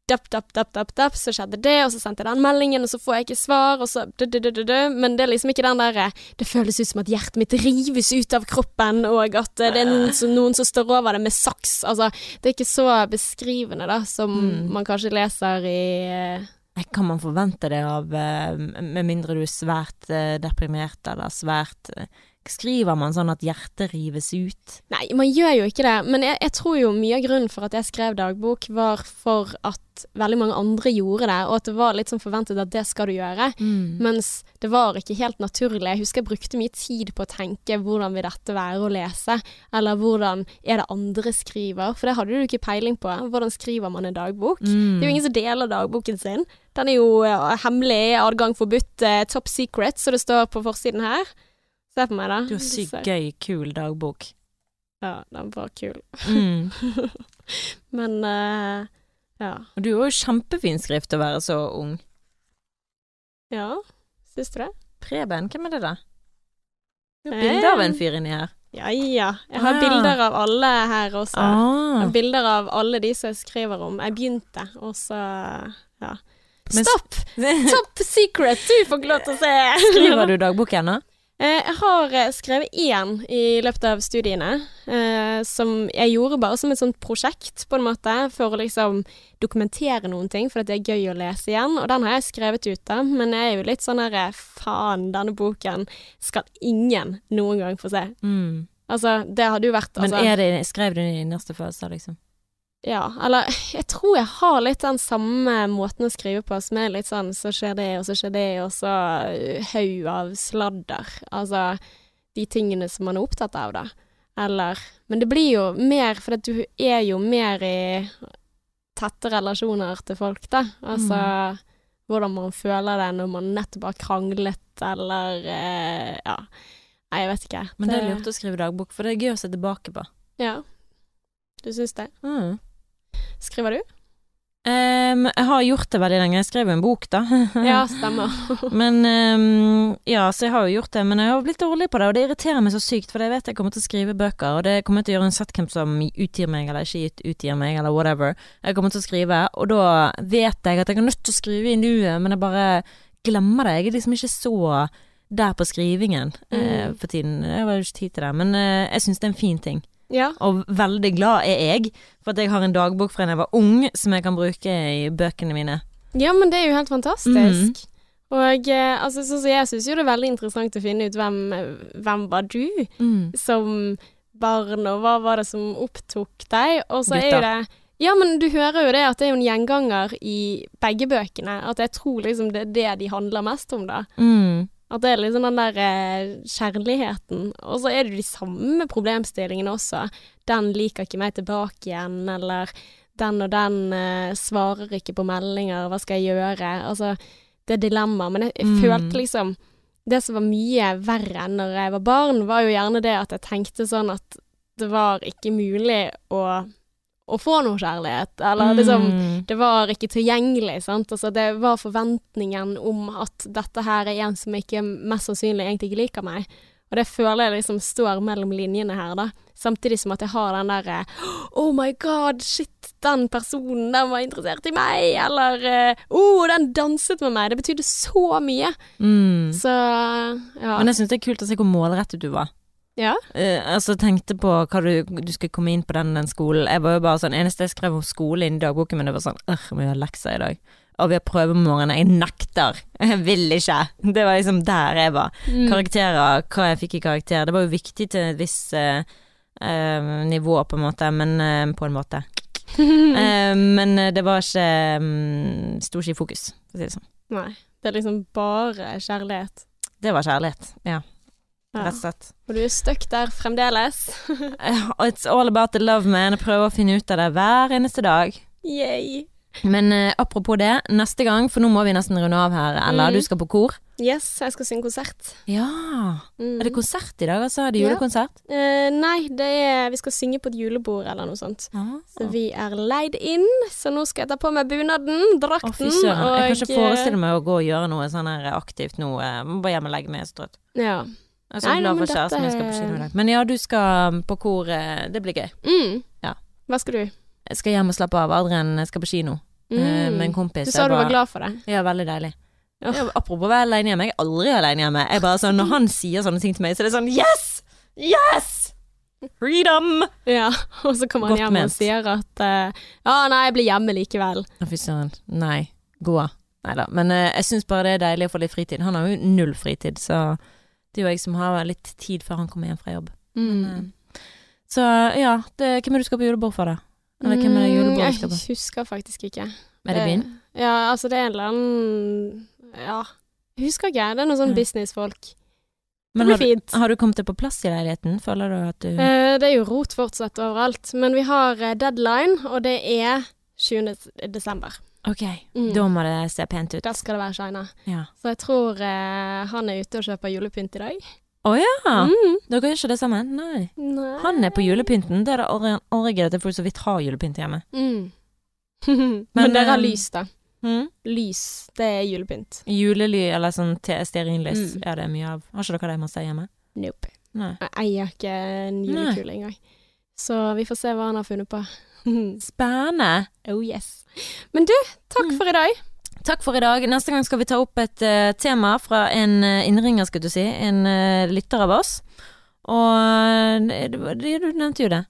Dapp, dapp, dap, dapp, dapp, så skjedde det, og så sendte jeg den meldingen, og så får jeg ikke svar, og så du, du, du, du, du. Men det er liksom ikke den derre Det føles ut som at hjertet mitt rives ut av kroppen, og at eh, det er noen som, noen som står over det med saks. Altså, det er ikke så beskrivende, da, som Mm. man kanskje leser i eh, Kan man forvente det av eh, Med mindre du er svært eh, deprimert eller svært eh, Skriver man sånn at hjertet rives ut? Nei, man gjør jo ikke det. Men jeg, jeg tror jo mye av grunnen for at jeg skrev dagbok, var for at veldig mange andre gjorde det, og at det var litt sånn forventet at det skal du gjøre. Mm. Mens det var ikke helt naturlig. Jeg husker jeg brukte mye tid på å tenke hvordan vil dette være å lese, eller hvordan er det andre skriver, for det hadde du ikke peiling på. Hvordan skriver man en dagbok? Mm. Det er jo ingen som deler dagboken sin. Den er jo eh, hemmelig, adgang forbudt, eh, top secret, så det står på forsiden her. Se på meg, da. Du har sykt gøy, kul dagbok. Ja, den var kul. Mm. Men uh, ja. Og du har jo kjempefin skrift å være så ung. Ja, syns du det? Preben, hvem er det da? Du har bilder bilde av en fyr inni her. Ja ja. Jeg har Ah. bilder av alle her også. Jeg Ah. har bilder av alle de som jeg skriver om. Jeg begynte, og så ja. Men- Stopp! Top secret! Du får ikke lov til å se. Skriver du dagbok ennå? Eh, Jeg har eh, skrevet én i løpet av studiene, eh, som jeg gjorde bare som et sånt prosjekt, på en måte, for å liksom dokumentere noen ting, for at det er gøy å lese igjen. Og den har jeg skrevet ut, da, men jeg er jo litt sånn herre faen, denne boken skal ingen noen gang få se. Mm. Altså, det hadde jo vært Men altså, er det, skrev du den i neste fase, liksom? Ja, eller jeg tror jeg har litt den samme måten å skrive på, som er litt sånn så skjer det, og så skjer det, og så uh, haug av sladder. Altså de tingene som man er opptatt av, da. Eller Men det blir jo mer, for du er jo mer i tette relasjoner til folk, da. Altså hvordan man føler det når man nettopp har kranglet, eller eh, Ja. Nei, jeg vet ikke. Men det er lurt å skrive dagbok, for det er gøy å se tilbake på. Ja. Du syns det? Mm. Skriver du? Um, jeg har gjort det veldig lenge. Jeg skrev en bok, da. Ja, stemmer. Men um, Ja, så jeg har jo gjort det, men jeg har blitt dårlig på det, og det irriterer meg så sykt, for jeg vet jeg kommer til å skrive bøker, og det kommer til å gjøre en setcamp som utgir meg eller ikke utgir meg, eller whatever. Jeg kommer til å skrive, og da vet jeg at jeg er nødt til å skrive i nuet, men jeg bare glemmer det. Jeg er liksom ikke så der på skrivingen mm. uh, for tiden. Jeg har jo ikke tid til det, men uh, jeg syns det er en fin ting. Ja. Og veldig glad er jeg for at jeg har en dagbok fra da jeg var ung som jeg kan bruke i bøkene mine. Ja, men det er jo helt fantastisk. fantastisk. Og eh, altså, så, så jeg syns jo det er veldig interessant å finne ut hvem, hvem var du som barn, og hva var det som opptok deg? Og så er jo det Ja, men du hører jo det at det er jo en gjenganger i begge bøkene. At jeg tror liksom det er det de handler mest om, da. Mm. At det er liksom den der eh, kjærligheten. Og så er det jo de samme problemstillingene også. Den liker ikke meg tilbake igjen, eller den og den eh, svarer ikke på meldinger, hva skal jeg gjøre? Altså, det er dilemmaer. Men jeg, jeg Mm. følte liksom Det som var mye verre enn når jeg var barn, var jo gjerne det at jeg tenkte sånn at det var ikke mulig å, å få noe kjærlighet. Eller liksom Mm. det var ikke tilgjengelig, sant. Altså, det var forventningen om at dette her er en som ikke mest sannsynlig egentlig ikke liker meg. Og det føler jeg liksom står mellom linjene her, da. Samtidig som at jeg har den derre Oh my god, shit, den personen, den var interessert i meg. Eller Oh, den danset med meg. Det betydde så mye. Mm. Så ja. Men jeg syns det er kult å se hvor målrettet du var. Ja. Uh, altså tenkte på hva du, du skulle komme inn på den, den skolen. Jeg var jo bare sånn Eneste jeg skrev om skole inn i dagboken min, det var sånn Øh, vi har lekser i dag. Og vi har prøve om morgenen. Jeg nekter. Jeg vil ikke. Det var liksom der jeg var. Mm. Karakterer, hva jeg fikk i karakter. Det var jo viktig til et visst uh, uh, nivå, på en måte, men på en måte. Men det var ikke um, Sto ikke i fokus, for å si det sånn. Nei. Det er liksom bare kjærlighet. Det var kjærlighet. Ja, Ja. rett og slett. Og du er stuck der fremdeles. Eh, It's all about the love, man. Jeg prøver å finne ut av det hver eneste dag. Yay. Men eh, apropos det, neste gang, for nå må vi nesten runde av her, Ella, Mm. du skal på kor? Yes, jeg skal synge konsert. Ja. Mm. Er det konsert i dag, altså? Er det Ja. julekonsert? Eh, nei, det er Vi skal synge på et julebord eller noe sånt. Ah, Så vi er leid inn, så nå skal jeg ta på meg bunaden, drakten oh, og Jeg kan ikke forestille meg å gå og gjøre noe sånn her aktivt nå. Jeg må bare hjem og legge meg, jeg er så trøtt. eh, Ja. Jeg er så Nei, glad for kjæresten min skal på kino i dag. Men ja, du skal på kor. eh, Det blir gøy. Mm. Ja. Hva skal du? Jeg skal hjem og slappe av. Adrian skal på kino eh, Mm. med en kompis. Du sa du var glad for det. Ja, veldig deilig. Oh. Ja, apropos være alene hjemme, jeg er aldri alene hjemme. Jeg bare sånn, Når han sier sånne ting til meg, så er det sånn Yes! Yes! Freedom! Ja, og så kommer han hjem og sier at uh, Ja, nei, jeg blir hjemme likevel. Å, fy søren. Nei. Gå. Nei da. Men uh, jeg syns bare det er deilig å få litt fritid. Han har jo null fritid, så Det er jo jeg som har litt tid før han kommer hjem fra jobb. Mm. Men, eh, Så ja, det, hvem er det du skal på julebord for, da? Eller hvem er det julebord du skal på? Mm, Jeg husker faktisk ikke. Er det min? Ja, altså det er en eller annen Ja, jeg husker ikke. Det er noen sånn Ja. businessfolk. Men har du, fint. har du kommet deg på plass i leiligheten? Føler du at du Eh, det er jo rot fortsatt overalt, men vi har eh, deadline, og det er 20. desember. Ok, Mm. da må det se pent ut. Da skal det være shina. Ja. Så jeg tror eh, han er ute og kjøper julepynt i dag. Å ja! Mm. Dere gjør ikke det sammen? Nei. Nei. Han er på julepynten. Det er det orgelet til folk så vidt har julepynt hjemme. Mm. men, dere har eh, lys, da. Mm. Lys, det er julepynt. Julely eller sånn te- stearinlys. Mm. er det mye av. Har ikke dere det masse hjemme? Nope. Nei. Jeg eier ikke en julekule engang. Så vi får se hva han har funnet på. Spennende. oh yes. Men du, takk Mm. for i dag. Takk for i dag. Neste gang skal vi ta opp et uh, tema fra en uh, innringer, skulle du si. En uh, lytter av oss. Og det, det, du nevnte jo det.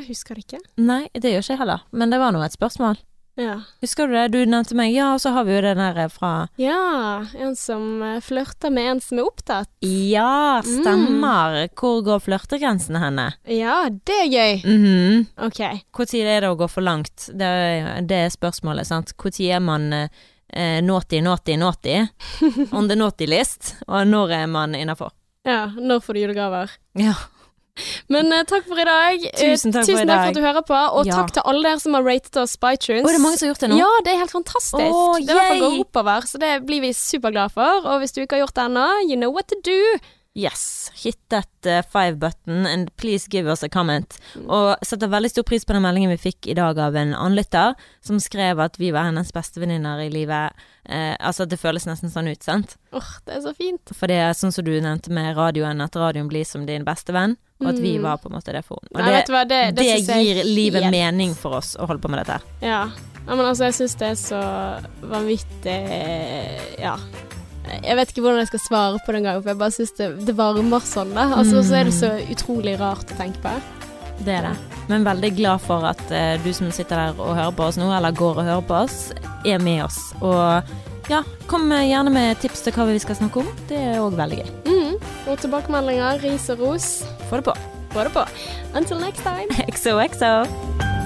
Jeg husker det ikke. Nei, det gjør ikke jeg heller. Men det var nå et spørsmål. Ja. Husker du det? Du nevnte meg. Ja, og så har vi jo den der eh, fra ja, en som eh, flørter med en som er opptatt. Ja, stemmer. Hvor går flørtegrensene henne? Ja, det er gøy. Mhm. Ok. Når er det å gå for langt? Det er, det er spørsmålet, sant. Når er man eh, naughty, naughty, naughty? On the naughty list. Og når er man innafor? Ja, når får du julegaver? Ja. Men uh, takk for i dag. Eh, Tusen takk for Tusen i takk dag. for at du hører på, og Ja. takk til alle dere som har ratet oss på iTunes. Å, det er mange som har gjort det nå? Ja, det er helt fantastisk. Oh, det er i hvert fall går oppover, så det blir vi superglade for. Og hvis du ikke har gjort det ennå, you know what to do. Yes. Hit that uh, five button and please give us a comment. Og setter veldig stor pris på den meldingen vi fikk i dag av en annen som skrev at vi var hennes bestevenninner i livet. Eh, altså, det føles nesten sånn ut, sant? Åh, det er så fint. For det er sånn som du nevnte med radioen, at radioen blir som din beste venn, og at vi Mm. var på en måte det for henne. Og Nei, det, hva, det, det, det gir livet helt- mening for oss å holde på med dette. Ja. ja, men altså, jeg syns det er så vanvittig Ja. Jeg vet ikke hvordan jeg skal svare på det gangen, for jeg bare syns det, det varmer sånn, da. Altså, så er det så utrolig rart å tenke på. Det er det. Men veldig glad for at uh, du som sitter der og hører på oss nå, eller går og hører på oss, er med oss. Og ja, kom gjerne med tips til hva vi skal snakke om. Det er òg veldig gøy. Mm. Og tilbakemeldinger, ris og ros. Få det på. Få det på. Until next time. XOXO.